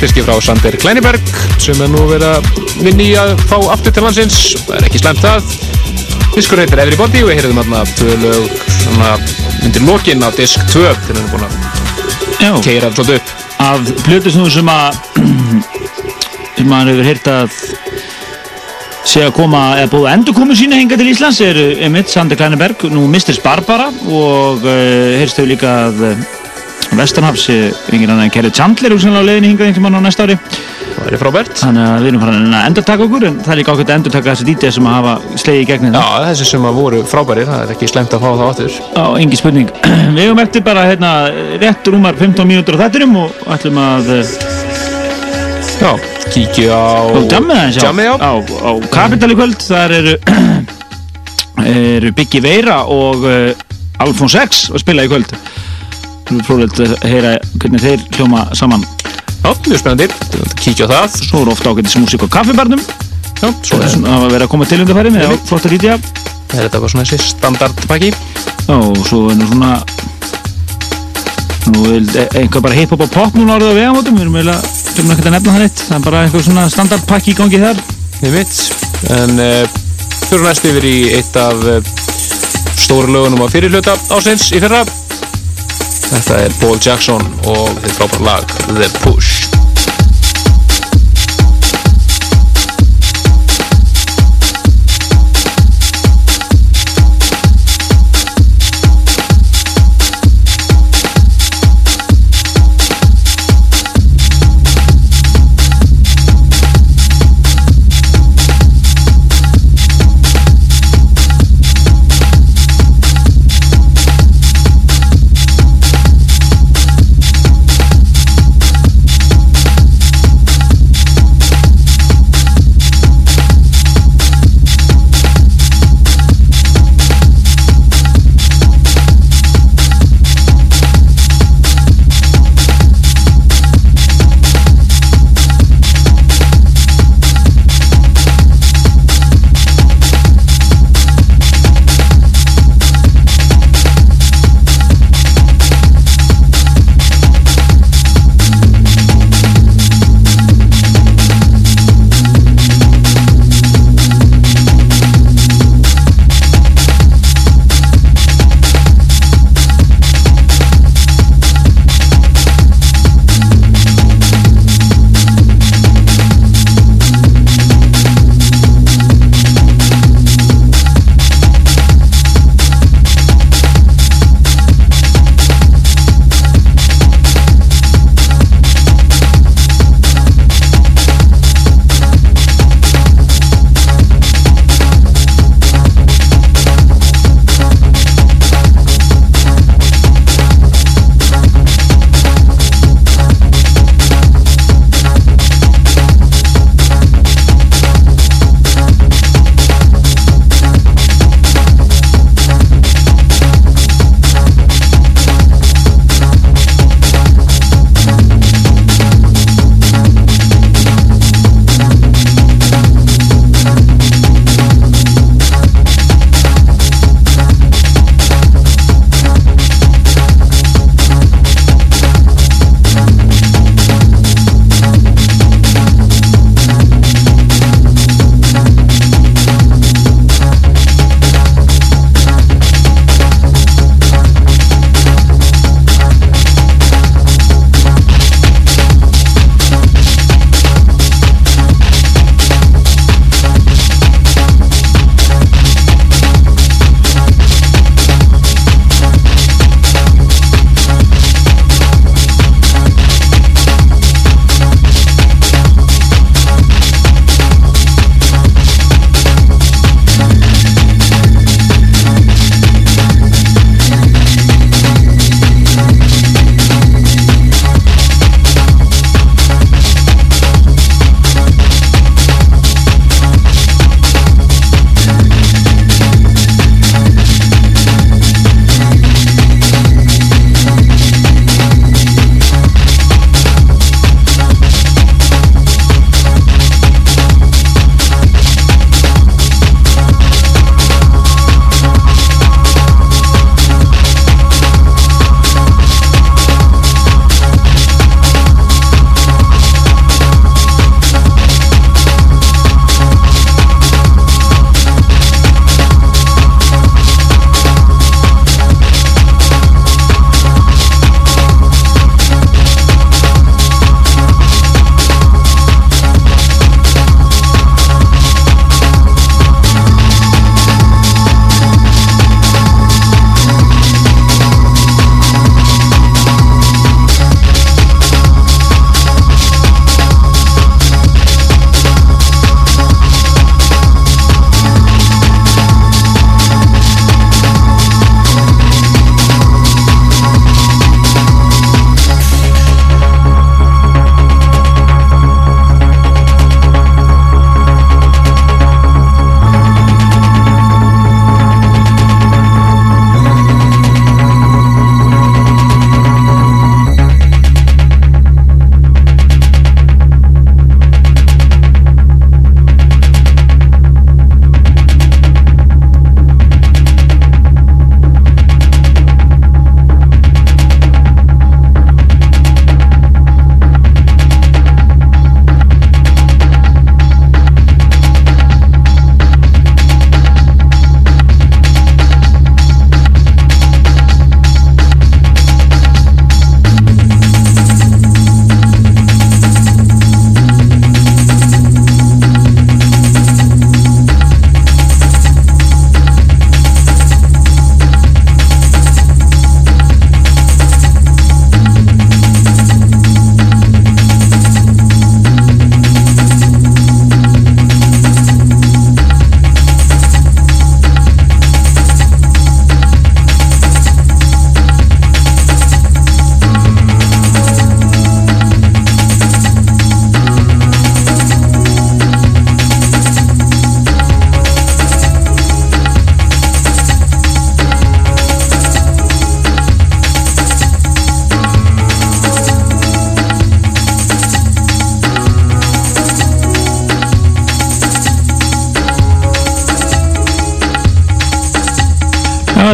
mixdiski frá Sander Kleineberg sem er nú verið að vinni að fá aftur til landsins. Það er ekki slemt það Diskur heitir Everybody og við heyrðum þarna tvö lög svona undir lokin á disk 2 þegar við erum búin að keira svolítið upp. Af plötusnúðum sem að sem maður hefur heyrt að sé að koma, eða búið að endur komu sína hinga til Íslands er Emmett Sander Kleineberg, nú Mistress Barbara og uh, heyrst þau líka að Vestanhafs, uh, engin annan en Kerry Chandler hugsanlega á leiðinni hingað einhvern mann á næsta ári það er frábært þannig að við erum farin að endur taka okkur en það er líka ákveðt að endur taka þessi dítið sem að hafa slegið í gegnum Já, þessi sem að voru frábærir, það er ekki slemt að fá það áttur á engi spurning *clears throat* við hefum eftir bara hérna, rétt rúmar 15 mínútur á þettinum og ætlum að uh, Já, kíkju á Og jammið já. Já. Á, á Kapital í kvöld, þar eru, *clears throat* eru Biggi Veira og uh, Alfons X að spila í kvöld. Það frólægt að heyra hvernig þeir hljóma saman. Já, mjög spennandi, kíkju á það Svo eru ofta ágættis músík á kaffibarnum. Já, svo Það er svona að vera að koma til undarfæri með flott að rítja. er þetta bara svona þessi standardpakki Já, og svo er nú svona, nú er e- einhver bara hip-hop og pop núna orðið á vegamótum. Við erum eiginlega, við erum ekkert að nefna það neitt. Það er bara einhver svona standardpakki í gangi þar. Ég veit, en uh, fyrir næst yfir í eitt af uh, stóru lögunum á fyrirhluta ásins í fyrra Þetta er Paul Jackson og þetta frábæra lag The Push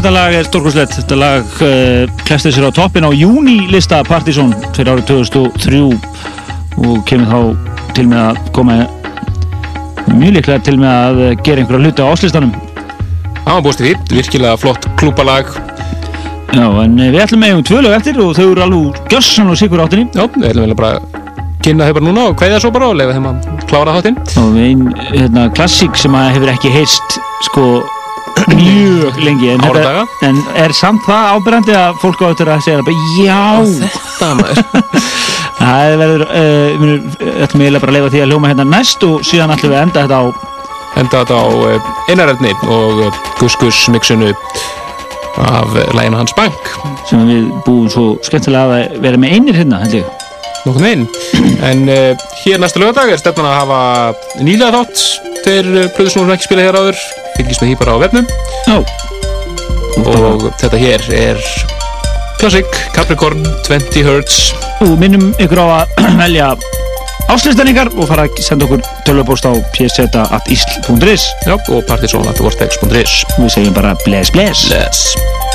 þetta lag er stórkurslegt. Þetta lag uh, klestir sér á toppin á júnilista Partizón fyrir árið 2003 og kemur þá til með að koma mjög líklega til með að gera einhverja hluti á áslistanum. Það var búist því, virkilega flott klúpalag. Já, en eh, við ætlum með um tvö lög eftir og þau eru alveg gjörsanlega sikur áttinni. Já, við ætlum vel bara að kynna þau bara núna og kveðja svo bara og lefa þeim að klára þáttinn. Og ein hérna, klassík sem að hefur ekki heist sko mjög lengi en, Áradaga. en er samt það ábyrjandi að fólk á eftir að segja bara já Þetta maður. *laughs* það verður uh, við ætlum eiginlega bara að leifa því að hljóma hérna næst og síðan ætlum við að enda þetta á Enda þetta á uh, einaröfni og uh, Gus Gus mixinu af uh, læginu Hans Bank. sem við búum svo skemmtilega að vera með einir hérna held ég Nokkuð meginn. En uh, hér næsta lögadag er stefnan að hafa nýlega þátt. Þeir uh, plöðu sem ekki spila hér áður. Fylgist með því bara á vefnum. Já. Og þetta hér er Classic Capricorn 20 Hz. og minnum ykkur á að *clears throat* velja áslistaningar og fara að senda okkur tölvupóst á pseta.isl.is Já, og partysón.vortex.is Við segjum bara bless bless Bless.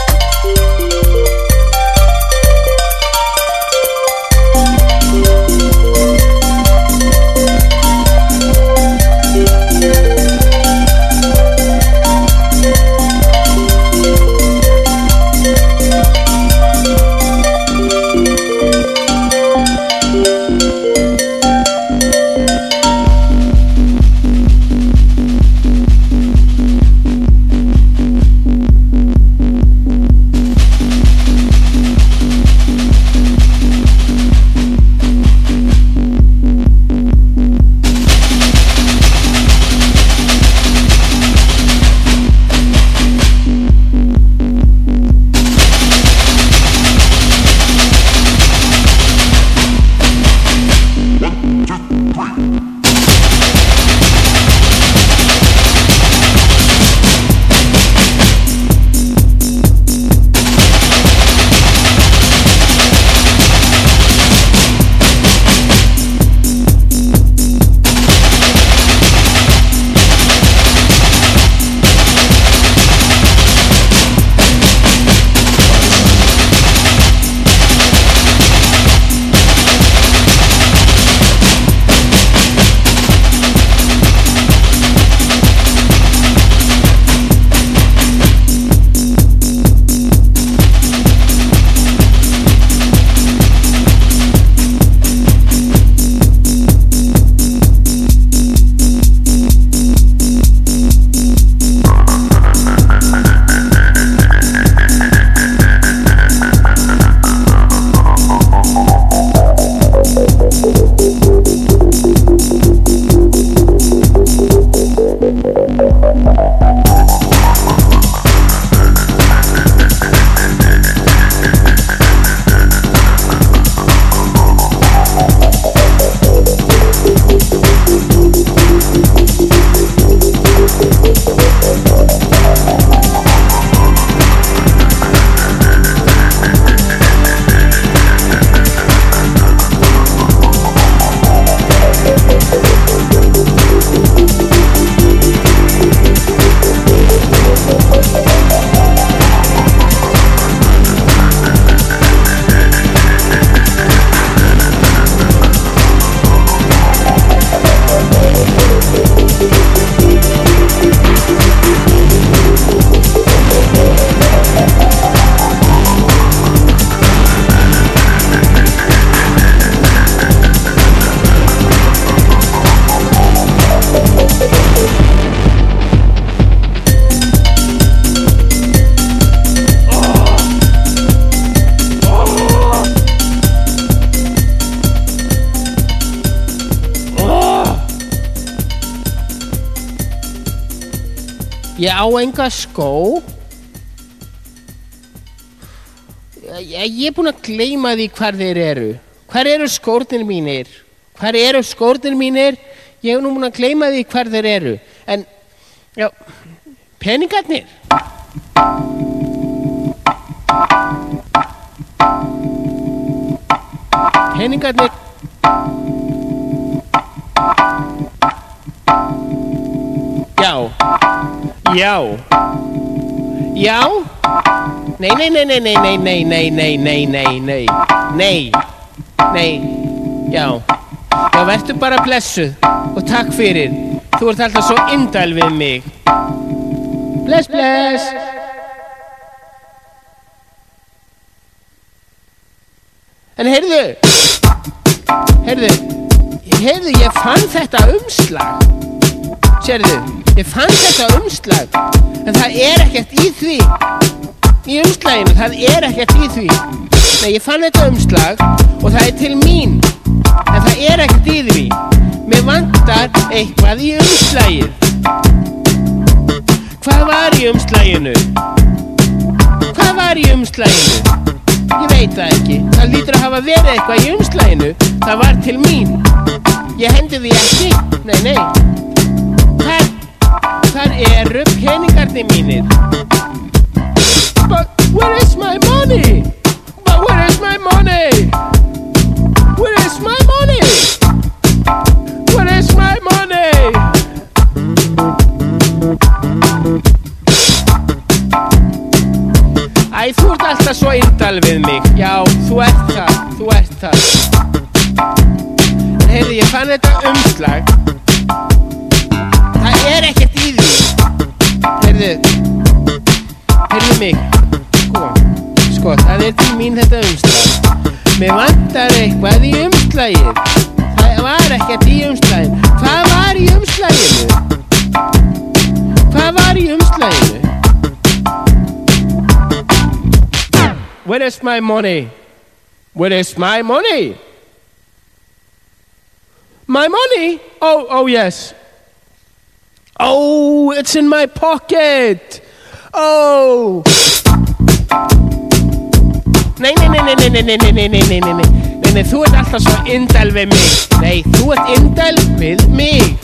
Ég, er búinn að gleyma því hvar þeir eru. Hvar eru skórnir mínir? Hvar eru skórnir mínir? Ég er nú búinn að gleyma því hvar þeir eru. En, já, peningarnir? Peningarnir? Já. Já. Já Nei, nei, nei, nei, nei, nei, nei, nei, nei, nei, nei, nei, nei, já, já, vertu bara blessuð og takk fyrir. Þú ert alltaf svo indæl við mig. Bless, bless. En heyrðu, heyrðu, heyrðu, ég fann þetta umslag. Sérðu, ég fann þetta umslag, en það er ekkert í því. Í umslaginu, það er ekkert í því. Nei, ég fann þetta umslag og það er til mín, en það er ekkert í því. Mér vantar eitthvað í umslagið. Hvað var í umslaginu? Hvað var í umslaginu? Ég veit það ekki. Það lítur að hafa verið eitthvað í umslaginu. Það var til mín. Ég hendi því ekki. Nei, nei. Þar, þar eru peningarnir mínir. But where is my money? But where is my money? Where is my money? Where is my money? Æ, þú ert alltaf svo indal við mig. Já, þú ert það, þú ert það. En heyrðu, ég fann þetta umslag. Það er ekkert í því. Heyrðu, heyrðu mig. Er til mín þetta umslag. Mér vantar eitthvað í. Það var ekkert í. Hvað var í umslaginu? Hvað var í umslaginu? Where is my money? Where is my money? My money? Oh, oh yes. Oh, it's in my pocket. Oh. Nei, nei, nei, nei, nei, nei, nei, nei, nei, nei, nei, nei, nei, nei, þú ert alltaf svo indæl við mig. Nei, þú ert indæl við mig.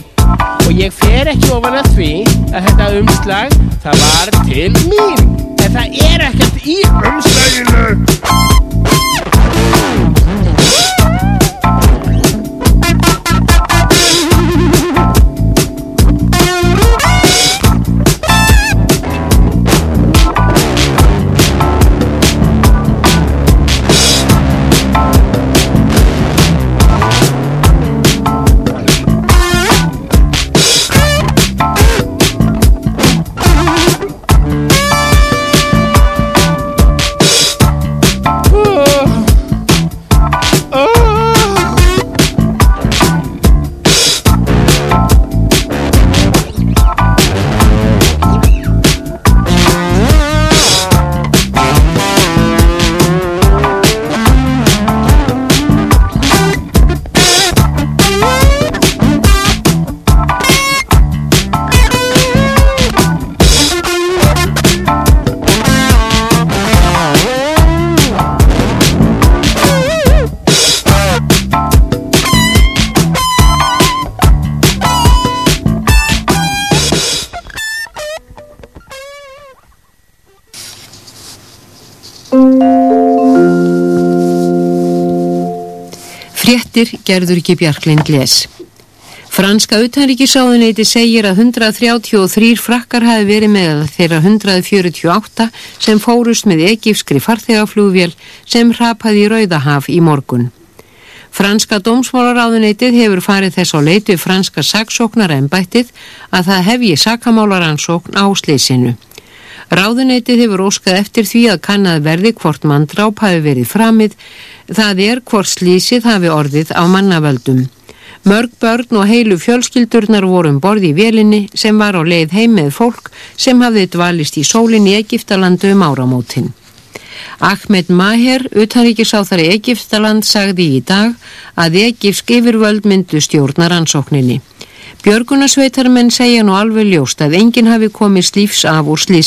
Og ég fer ekki ofan að því að þetta umslag, það var til mín. En það er ekkert í umslaginu. Fréttir gerður ekki Bjarklind les. Franska utanríkisáðuneyti segir að 133 frakkar hafi verið með þeirra 148 sem fórust með egífskri farþegaflugvél sem hrapaði í Rauðahaf í morgun. Franska dómsmálaráðuneytið hefur farið þess á leitu franska saksóknar embættið að það hefji sakamálaransókn á sleysinu. Ráðuneytið hefur óskað eftir því að kannad verði hvort manndráp hafi verið framið, það er hvort slísið hafi orðið á mannavöldum. Mörg börn og heilu fjölskyldurnar voru um borði í vélinni sem var á leið heim með fólk sem hafði dvalist í sólinn í Egiptalandu um áramótin. Ahmed Maher, utanríkisáþari Egiptaland, sagði í dag að Egipsk yfirvöld myndu stjórnar ansókninni. Björgunarsveitarmenn segja nú alveg ljóst að enginn hafi komið slífs af úr slísinu.